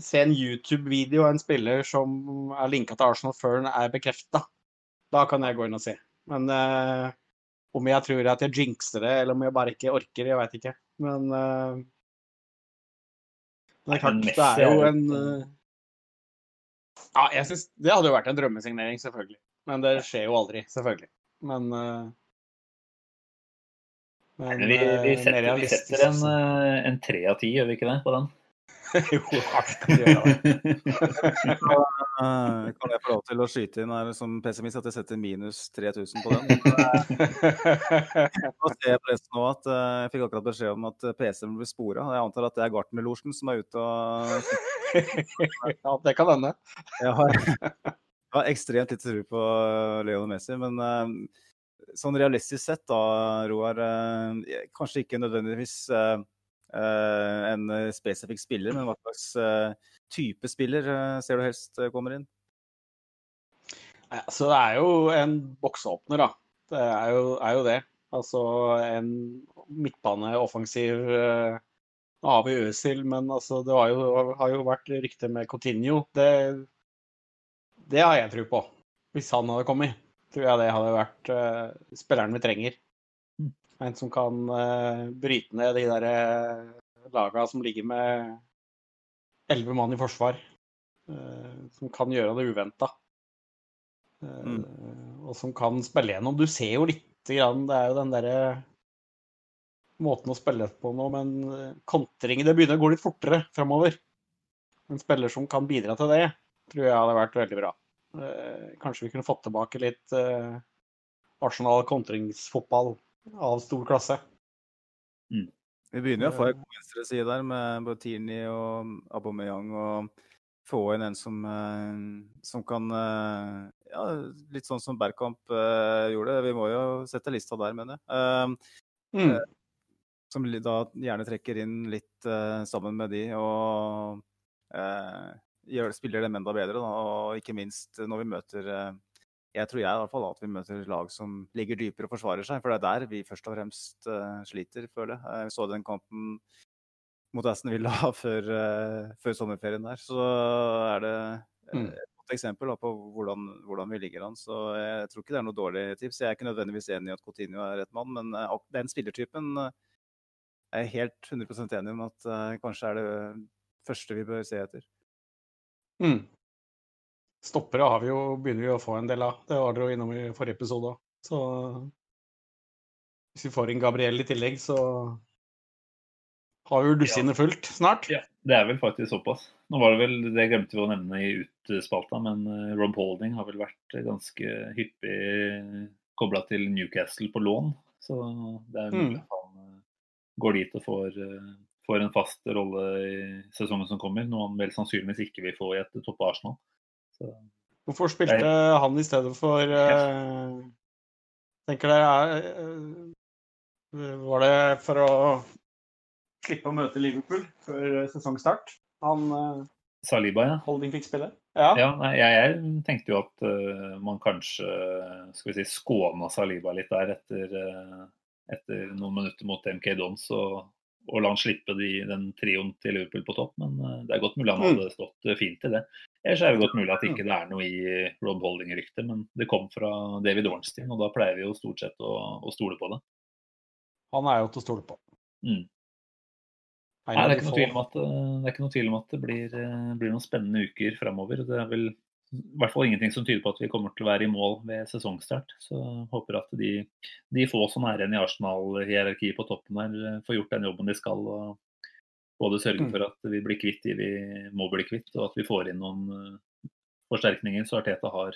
se en YouTube-video av en spiller som er linka til Arsenal før den er bekrefta. Da kan jeg gå inn og se. Men eh, om jeg tror at jeg jinxer det, eller om jeg bare ikke orker, jeg veit ikke. Men eh, men det klart, det er jo en eh, Ja, jeg synes, det hadde jo vært en drømmesignering, selvfølgelig. Men det skjer jo aldri, selvfølgelig. Men eh, Men vi, vi, eh, setter, vi setter en, eh, en tre av ti, gjør vi ikke det, på den? (laughs) jo, gjøre det. (laughs) Eh, Kan jeg få lov til å skyte inn her som pessimist at jeg setter minus 3000 på den? (laughs) Nå ser jeg forresten nå at eh, Jeg fikk akkurat beskjed om at PC-en blir spora. Jeg antar at det er Gartnerlosjen som er ute og ja, det kan hende. Jeg har, jeg har ekstremt litt tro på Leon Messi, men eh, sånn realistisk sett da, Roar eh, Kanskje ikke nødvendigvis eh, eh, en eh, spesifikk spiller, men hva slags eh, type spiller eh, ser du helst eh, kommer inn? Ja, så det er jo en bokseåpner, da. Det er jo, er jo det. Altså en midtbane, offensiv eh, Nå har vi Øzil, men altså, det jo, har jo vært rykter med Coutinho. Det, det har jeg tro på, hvis han hadde kommet. tror jeg det hadde vært uh, spilleren vi trenger. Mm. En som kan eh, bryte ned de der eh, laga som ligger med elleve mann i forsvar. eh, som kan gjøre det uventa. Og som kan spille gjennom. Du ser jo lite grann Det er jo den derre måten å spille på nå, men kontring Det begynner å gå litt fortere framover. En spiller som kan bidra til det, tror jeg hadde vært veldig bra. Kanskje vi kunne fått tilbake litt Arsenal kontringsfotball av stor klasse. Vi begynner jo å få en god venstreside der med Tierney og Aubameyang. og få inn en som, eh, som kan eh, Ja, litt sånn som Bergkamp eh, gjorde. Vi må jo sette lista der, mener jeg. Eh, Mm. som da gjerne trekker inn litt eh, sammen med de og eh, spiller dem enda bedre. Da. Og ikke minst når vi møter eh, Jeg tror jeg i hvert fall at vi møter lag som ligger dypere og forsvarer seg. For det er der vi først og fremst uh, sliter, føler jeg. Jeg så den kampen mot Aston Villa (laughs) før, uh, før sommerferien der. Så er det eh, Mm. et godt eksempel da, på hvordan, hvordan vi ligger an. Så jeg tror ikke det er noe dårlig tips. Jeg er ikke nødvendigvis enig i at Coutinho er rett mann, men uh, den spillertypen uh, er jeg helt 100% enig om at eh, kanskje er det første vi bør se etter. Mm. Stoppere har vi jo, begynner vi å få en del av. Det var dere jo innom i forrige episode òg. Så hvis vi får inn Gabriel i tillegg, så har vi jo dusinet fullt snart. Ja, det er vel faktisk såpass. Nå var Det vel, det glemte vi å nevne i utspalta, men eh, Rob Holding har vel vært ganske hyppig kobla til Newcastle på lån. Så det er mulig Mm. at han eh, går dit og får, eh, får en fast rolle i sesongen som kommer. Noe han vel sannsynligvis ikke vil få i et toppe Arsenal. Så, Hvorfor spilte han i stedet for uh, Tenker dere uh, Var det for å slippe å møte Liverpool før sesongstart? Han uh, Saliba, ja. Holding fikk spille? Ja. Ja, nei, jeg, jeg tenkte jo at uh, man kanskje skal vi si, skåna Saliba litt der etter, uh, etter noen minutter mot MK Dons og, og la han slippe de, den trioen til Liverpool på topp. Men eh, det er godt mulig han Mm. hadde stått eh, fint i det. Ellers er det godt mulig at ikke det er noe i Rob Holding-ryktet, men det kom fra David Ornstein, og da pleier vi jo stort sett å, å stole på det. Han er jo til å stole på. Mm. Nei, det er at, eh, det, er ikke noe tvil om at det blir, blir noen spennende uker framover. Det er vel i hvert fall ingenting som tyder på at vi kommer til å være i mål ved sesongstart. Så jeg håper at de, de få som er igjen i Arsenal-hierarkiet på toppen her, eh, får gjort den jobben de skal. og Både sørge Mm. for at vi blir kvitt de vi må bli kvitt, og at vi får inn noen eh, forsterkninger, så Arteta har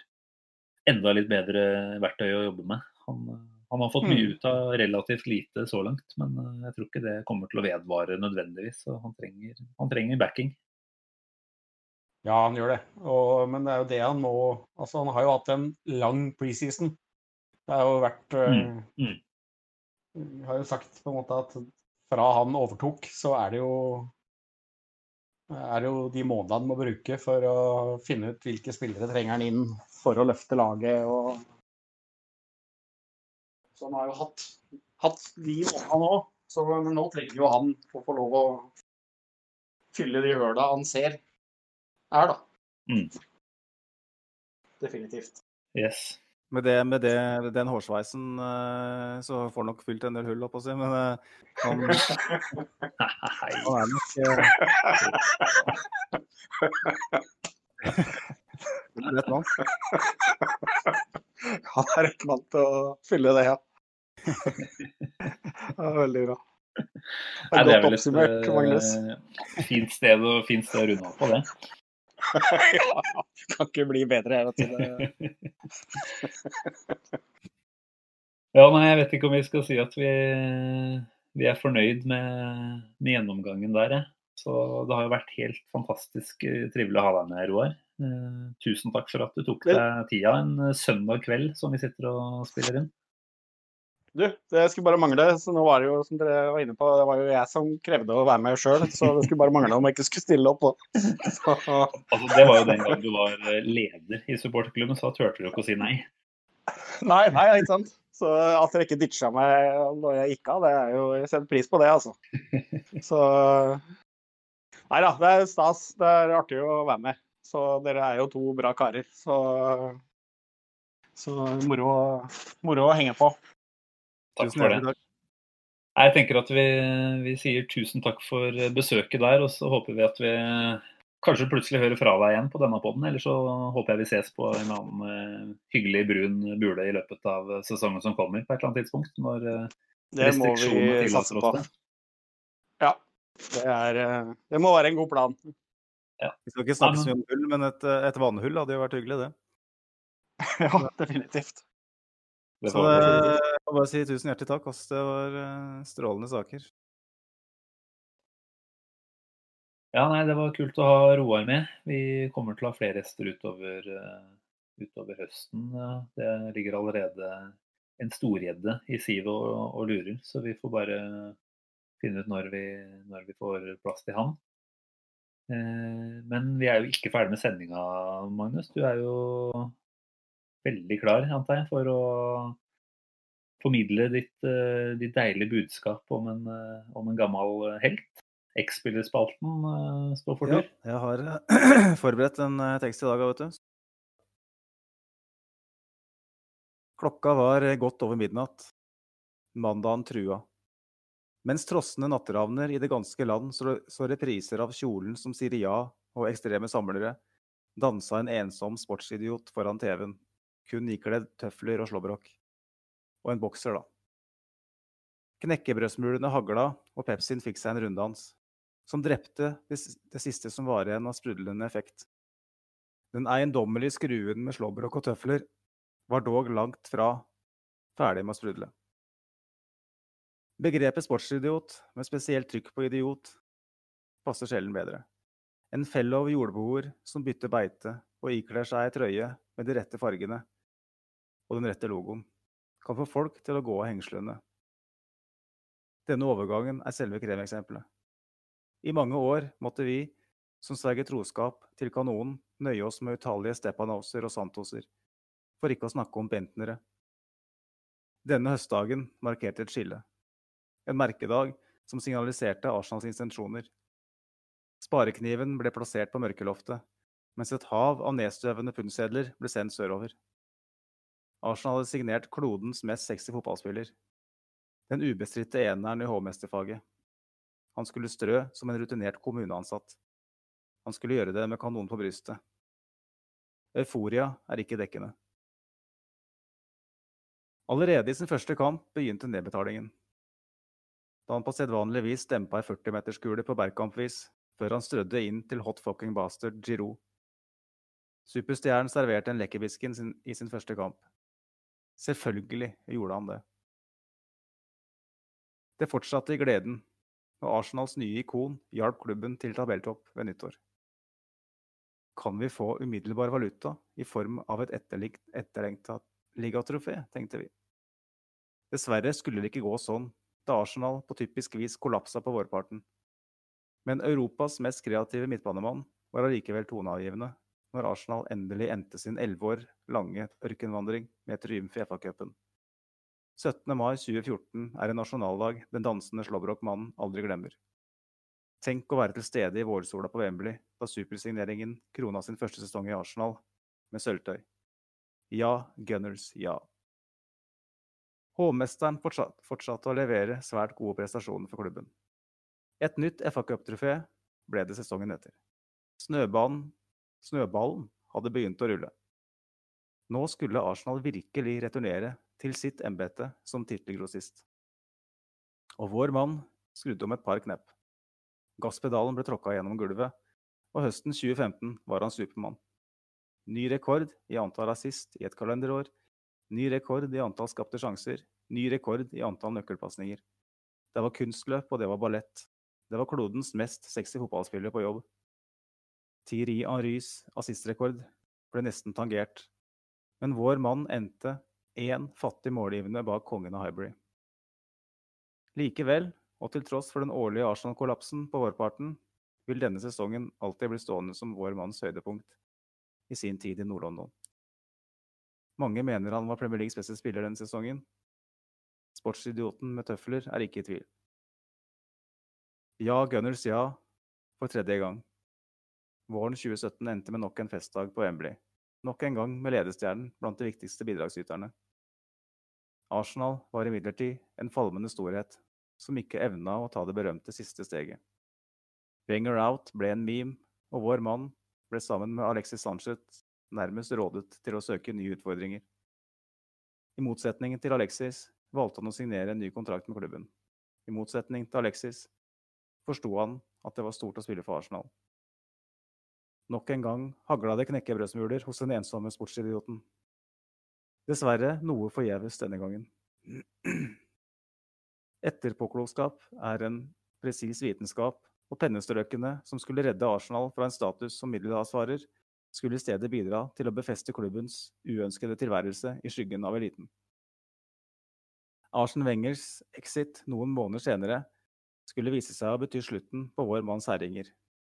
enda litt bedre verktøy å jobbe med. Han, han har fått mye Mm. ut av relativt lite så langt, men eh, jeg tror ikke det kommer til å vedvare nødvendigvis. Så han trenger, han trenger backing. Ja, han gjør det. Og, men det er jo det han må Altså, han har jo hatt en lang preseason. Det har jo vært vi Mm, mm. Jeg har jo sagt på en måte at fra han overtok, så er det jo er det jo de månedene han må bruke for å finne ut hvilke spillere trenger han inn for å løfte laget. og Så han har jo hatt, hatt de månedene òg. Så nå trenger jo han å få lov å fylle de høla han ser er, da. Mm. Definitivt. Yes. Med, det, med det, den hårsveisen eh, så får han nok fylt en del hull, holdt på å si. Men eh, han, (laughs) han er nok eh, er rett mann. Han er rett mann til å fylle det, ja. ja veldig bra. Det Nei, er det er godt oppsummert, Magnus. fint sted, å, fint sted å runde av på det. Ja, (laughs) kan ikke bli bedre. Jeg vet det. Ja, nei, jeg vet ikke om vi skal si at vi, vi er fornøyd med, med gjennomgangen der. jeg. Så det har jo vært helt fantastisk eh, trivelig å ha deg med, Roar. Eh, tusen takk for at du tok deg tida en eh, søndag kveld som vi sitter og spiller inn. Du, det skulle bare mangle. så nå var Det jo, som dere var inne på, det var jo jeg som krevde å være med sjøl. Så det skulle bare mangle om jeg ikke skulle stille opp. Så, Altså, det var jo den gang du var eh, leder i supporterklubben, så da turte du ikke å si nei. nei, nei, ikke sant. Så at dere ikke ditcha meg når jeg gikk av, det er jo Jeg setter pris på det, altså. Så Nei da, det er stas. Det er artig å være med. Så dere er jo to bra karer. Så Så moro, moro å henge på. Takk Tusen for det. takk. Jeg tenker at vi, vi sier tusen takk for besøket der, og så håper vi at vi kanskje plutselig hører fra deg igjen på denne poden. Eller så håper jeg vi ses på en annen eh, hyggelig brun bule i løpet av sesongen som kommer på et eller annet tidspunkt. Når eh, Det må vi restriksjonene satse tillater på. oss det. Ja. Det, er, eh, det må være en god plan. Vi skal ikke snakke Ja, så mye om hull, men et, et vannhull hadde jo vært hyggelig, det. (laughs) Ja, definitivt. Det Så det, jeg må bare si tusen hjertelig takk. ass. Det var eh, strålende saker. Ja, nei, det var kult å ha Roar med. Vi kommer til å ha flere gjester utover, eh, utover høsten. Det ligger allerede en storgjedde i sivet og, og lurer, så vi får bare finne ut når vi, når vi får plass til han. Eh, men vi er jo ikke ferdig med sendinga, Magnus. Du er jo veldig klar, antar jeg, for å formidle ditt, eh, ditt deilige budskap om en, eh, om en gammel helt. X-spillerspalten eh, står for Ja, jeg har eh, (clears throat) forberedt en eh, tekst i dag, vet du. Klokka var eh, godt over midnatt. Mandagen trua. Mens trossende natteravner i det ganske land så repriser av kjolen som sier ja og ekstreme samlere, dansa en ensom sportsidiot foran TV-en, kun ikledd tøfler og slåbrok. Og en bokser, da. Knekkebrødsmulene hagla, og Pepsien fikk seg en runddans som drepte det siste som var igjen av sprudlende effekt. Den eiendommelige skruen med slåbrok og tøfler var dog langt fra ferdig med å sprudle. Begrepet sportsidiot, med spesielt trykk på idiot, passer sjelden bedre. En fellow jordboer som bytter beite og ikler seg ei trøye med de rette fargene og den rette logoen, kan få folk til å gå av hengslene. Denne overgangen er selve kremeksempelet. I mange år måtte vi, som sverger troskap til kanonen, nøye oss med utallige Stepanoser og Santoser, for ikke å snakke om Bentnere. Denne høstdagen markerte et skille. En merkedag som signaliserte Arsenals intensjoner. Sparekniven ble plassert på mørkeloftet, mens et hav av nedstøvende pundsedler ble sendt sørover. Arsenal hadde signert klodens mest sexy fotballspiller. Den ubestridte eneren i hovmesterfaget. Han skulle strø som en rutinert kommuneansatt. Han skulle gjøre det med kanonen på brystet. Euforia er ikke dekkende. Allerede i sin første kamp begynte nedbetalingen. Da han på sedvanlig vis dempa ei 40-meterskule på Bergkamp-vis, før han strødde inn til hot fucking bastard Giroud. Superstjernen serverte en lekkerbisken i sin første kamp. Selvfølgelig gjorde han det. Det fortsatte i gleden, og Arsenals nye ikon hjalp klubben til tabelltopp ved nyttår. Kan vi få umiddelbar valuta i form av et etterlengta ligatrofé, tenkte vi. Dessverre skulle det ikke gå sånn, da Arsenal på typisk vis kollapsa på vårparten. Men Europas mest kreative midtbanemann var allikevel toneavgivende når Arsenal endelig endte sin elleve år lange ørkenvandring med triumf i FA-cupen. 17. mai 2014 er en nasjonaldag den dansende slåbrokmannen aldri glemmer. Tenk å være til stede i vårsola på Wembley da supersigneringen krona sin første sesong i Arsenal med sølvtøy. Ja, Gunners, ja. Hovmesteren fortsatt, fortsatte å levere svært gode prestasjoner for klubben. Et nytt FA-cuptrofé ble det sesongen etter. Snøbanen, snøballen hadde begynt å rulle. Nå skulle Arsenal virkelig returnere til sitt embete som tittelgrossist. Og vår mann skrudde om et par knepp. Gasspedalen ble tråkka gjennom gulvet, og høsten 2015 var han Supermann. Ny rekord i antall assist i et kalenderår, ny rekord i antall skapte sjanser, ny rekord i antall nøkkelpasninger. Det var kunstløp, og det var ballett. Det var klodens mest sexy fotballspiller på jobb. Thierry Henrys assistrekord ble nesten tangert, men vår mann endte én fattig målgivende bak kongen av Highbury. Likevel, og til tross for den årlige Arsenal-kollapsen på vårparten, vil denne sesongen alltid bli stående som vår manns høydepunkt i sin tid i Nord-London. Mange mener han var Premier Leagues beste spiller denne sesongen. Sportsidioten med tøfler er ikke i tvil. Ja, Gunners ja, for tredje gang. Våren 2017 endte med nok en festdag på Wembley. nok en gang med ledestjernen blant de viktigste bidragsyterne. Arsenal var imidlertid en falmende storhet som ikke evna å ta det berømte siste steget. Wenger out ble en meme, og vår mann ble sammen med Alexis Sanchez nærmest rådet til å søke nye utfordringer. I motsetning til Alexis valgte han å signere en ny kontrakt med klubben. I motsetning til Alexis forsto han at det var stort å spille for Arsenal. Nok en gang hagla det knekkebrødsmuler hos den ensomme sportsidioten. Dessverre noe forgjeves denne gangen. Etterpåklokskap er en presis vitenskap, og pennestrøkene som skulle redde Arsenal fra en status som middelhavsvarer, skulle i stedet bidra til å befeste klubbens uønskede tilværelse i skyggen av eliten. Arsen Wengers exit noen måneder senere skulle vise seg å bety slutten på vår manns herjinger,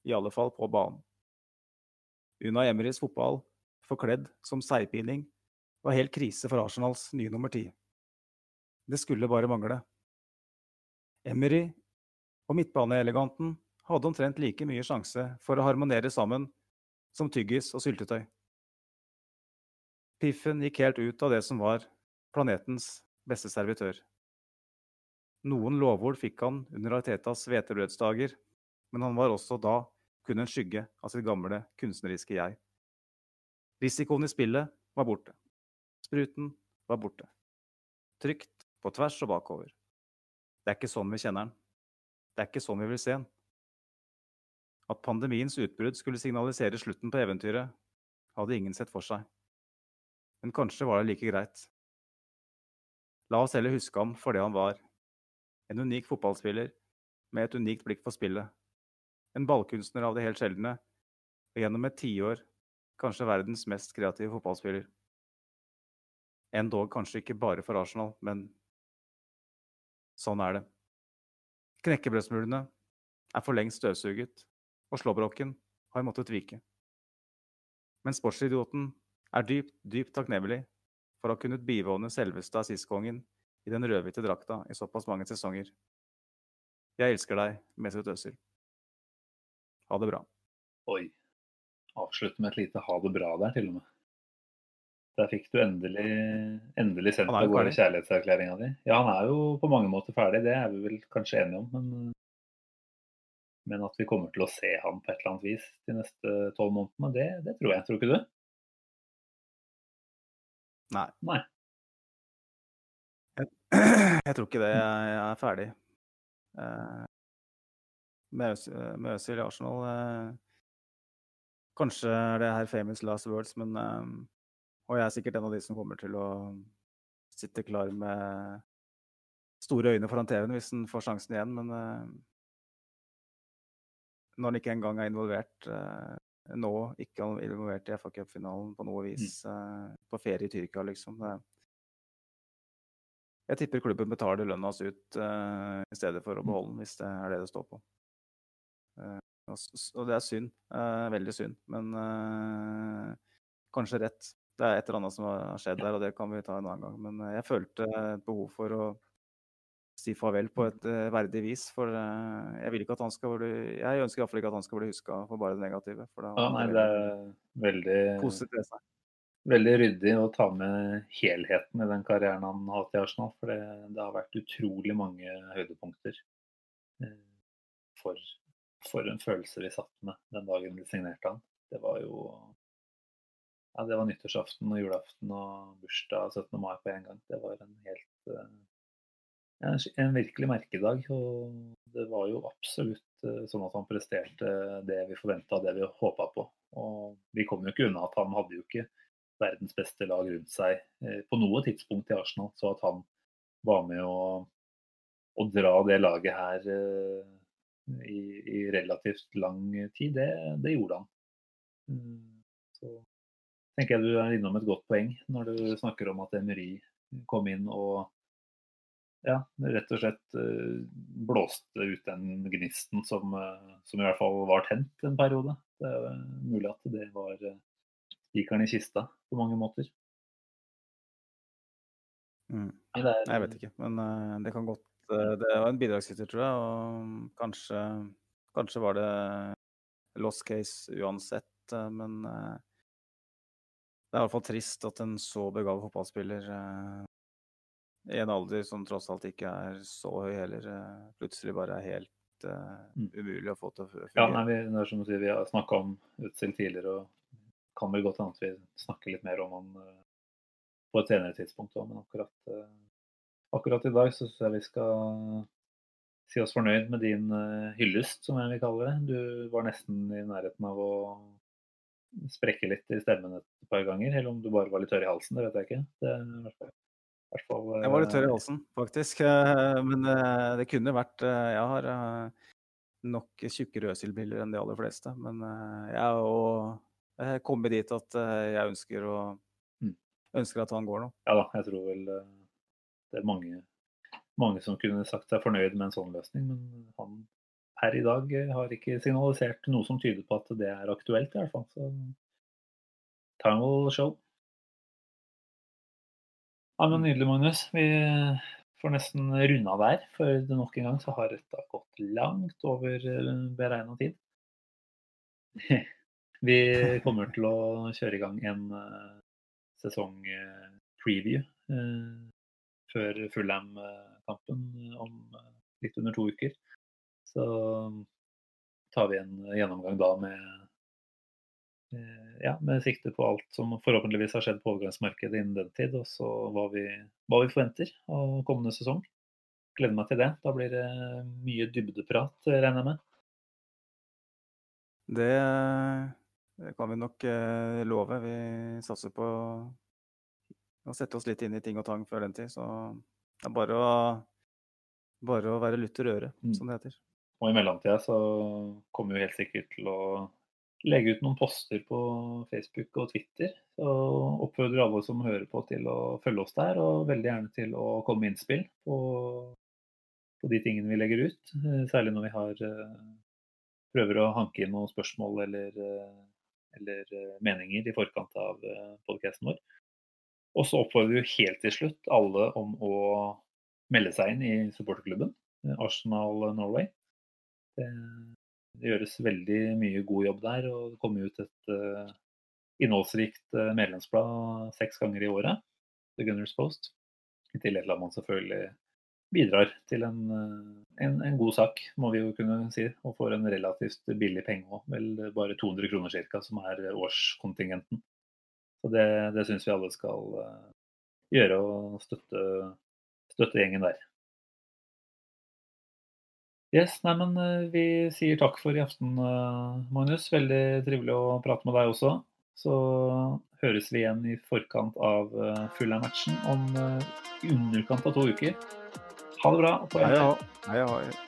i alle fall på banen. Una Emerys fotball, forkledd som seigpining, var helt krise for Arsenals nye nummer ti. Det skulle bare mangle. Emery og midtbaneeleganten hadde omtrent like mye sjanse for å harmonere sammen som tyggis og syltetøy. Piffen gikk helt ut av det som var planetens beste servitør. Noen lovord fikk han under Artetas hvetebrødsdager, men han var også da kun en skygge av sitt gamle kunstneriske jeg. Risikoen i spillet var borte. Spruten var borte. Trygt på tvers og bakover. Det er ikke sånn vi kjenner den. Det er ikke sånn vi vil se den. At pandemiens utbrudd skulle signalisere slutten på eventyret, hadde ingen sett for seg. Men kanskje var det like greit. La oss heller huske ham for det han var. En unik fotballspiller med et unikt blikk for spillet. En ballkunstner av det helt sjeldne, og gjennom et tiår kanskje verdens mest kreative fotballspiller. Endog kanskje ikke bare for Arsenal, men sånn er det. Knekkebrødsmulene er for lengst støvsuget, og slåbroken har måttet vike. Men sportsidioten er dypt, dypt takknemlig for å ha kunnet bivåne selveste assistkongen i den rødhvite drakta i såpass mange sesonger. Jeg elsker deg, Mesut Özil. Ha det bra. Oi. Avslutte med et lite ha det bra der, til og med. Der fikk du endelig, endelig sendt deg gårde kjærlighetserklæringa di. Ja, han er jo på mange måter ferdig, det er vi vel kanskje enige om. Men, men at vi kommer til å se han på et eller annet vis de neste tolv månedene, det, det tror jeg. Tror ikke du? Nei. Nei. Jeg (clears throat) tror ikke det. Jeg jeg er ferdig. Med Øzil i Arsenal eh, Kanskje er det her famous last words, men eh, Og jeg er sikkert en av de som kommer til å sitte klar med store øyne foran TV-en hvis han får sjansen igjen, men eh, når han ikke engang er involvert nå, ikke involvert i FA Cup-finalen på noe vis, mm. på ferie i Tyrkia, liksom. Det, jeg tipper klubben betaler lønna hans ut i stedet for å beholde den, hvis det er det det står på. Eh, og, det er synd. eh, veldig synd. Men eh, kanskje rett. Det er et eller annet som har skjedd der, og det kan vi ta en annen gang. Men jeg følte et behov for å si farvel på et verdig vis. For jeg vil ikke at han skal bli Jeg ønsker iallfall ikke at han skal bli huska for bare det negative. For det, Ja, nei, det er veldig, positivt veldig ryddig å ta med helheten i den karrieren han har hatt i Arsenal. For det, det har vært utrolig mange høydepunkter. For, for en følelse vi satt med den dagen vi signerte han. Det var jo ja, det var nyttårsaften og julaften og bursdag 17. mai på en gang. Det var en helt eh, ja, en virkelig merkedag. Og det var jo absolutt eh, sånn at han presterte det vi forventa og det vi håpa på. Og vi kom jo ikke unna at han hadde jo ikke verdens beste lag rundt seg eh, på noe tidspunkt i Arsenal. Så at han var med å, å dra det laget her i, i relativt lang tid, det, det gjorde han. Mm, Så tenker jeg du er innom et godt poeng når du snakker om at Emery kom inn og ja, rett og slett eh, blåste ut den gnisten som, eh, som i hvert fall var tent en periode. Det er mulig at det var eh, spikeren i kista på mange måter. Mm. Er, Jeg vet ikke, men eh, det kan godt eh, Det var en bidragsyter, tror jeg, og kanskje, kanskje var det lost case uansett, eh, men eh, det er i hvert fall trist at en så begavet fotballspiller eh, i en alder som tross alt ikke er så høy heller, eh, plutselig bare er helt eh, Mm. umulig å få til å fungere. Ja, nei, vi, det er som du sier, vi har snakka om Utzil tidligere, og kan vel godt hende at vi snakker litt mer om han eh, på et senere tidspunkt òg, men akkurat, eh, akkurat i dag så syns jeg vi skal si oss fornøyd med din eh, hyllest, som jeg vil kalle det. Du var nesten i nærheten av å sprekke litt i stemmen et par ganger, eller om du bare var litt tørr i halsen, det vet jeg ikke. Det er i hvert fall, Jeg var litt tørr i eh, halsen, faktisk. (laughs) Men eh, det kunne vært Jeg har nok tjukke rødsilbriller enn de aller fleste. Men jeg er jo kommet dit at jeg ønsker å Mm. ønsker at han går nå. Ja da, jeg tror vel det er mange, mange som kunne sagt seg fornøyd med en sånn løsning, men han per i dag eh, har ikke signalisert noe som tyder på at det er aktuelt, i hvert fall. Så time will show. Ja, men Nydelig, Magnus. Vi får nesten runda der, for nok en gang så har dette gått langt over beregna tid. (laughs) Vi kommer til å kjøre i gang en eh, sesong-preview eh, før Fulham-kampen om eh, litt under to uker. Så tar vi en gjennomgang da med eh, ja, med sikte på alt som forhåpentligvis har skjedd på overgangsmarkedet innen den tid, og så hva vi, hva vi forventer av kommende sesong. Gleder meg til det. Da blir det mye dybdeprat, regner jeg med. Det, kan vi nok eh, love. Vi satser på å sette oss litt inn i ting og tang før den tid. Så det er bare å, bare å være lutter øre, Mm. som det heter. Og i mellomtida så kommer vi helt sikkert til å legge ut noen poster på Facebook og Twitter. Og oppfordrer alle som hører på til å følge oss der, og veldig gjerne til å komme med innspill på, på de tingene vi legger ut. Eh, Særlig når vi har eh, prøver å hanke inn noen spørsmål eller, eh, eller meninger i forkant av podkasten vår. Og så oppfordrer vi helt til slutt alle om å melde seg inn i supporterklubben, eh, Arsenal Norway. Det, det gjøres veldig mye god jobb der, og det kommer ut et uh, innholdsrikt eh, medlemsblad seks ganger i året, The Gunners Post. I tillegg til at man selvfølgelig bidrar til en, eh, en, en god sak, må vi jo kunne si, og får en relativt billig penge òg. Vel bare 200 kroner ca., som er årskontingenten. Så det, det syns vi alle skal eh, gjøre, og støtte, støtte gjengen der. Yes, nei, men eh, Vi sier takk for i aften, eh, Magnus. Veldig trivelig å prate med deg også. Så høres vi igjen i forkant av Fulham-matchen om underkant av to uker. Ha det bra. På Hei, hei. ha. Hei,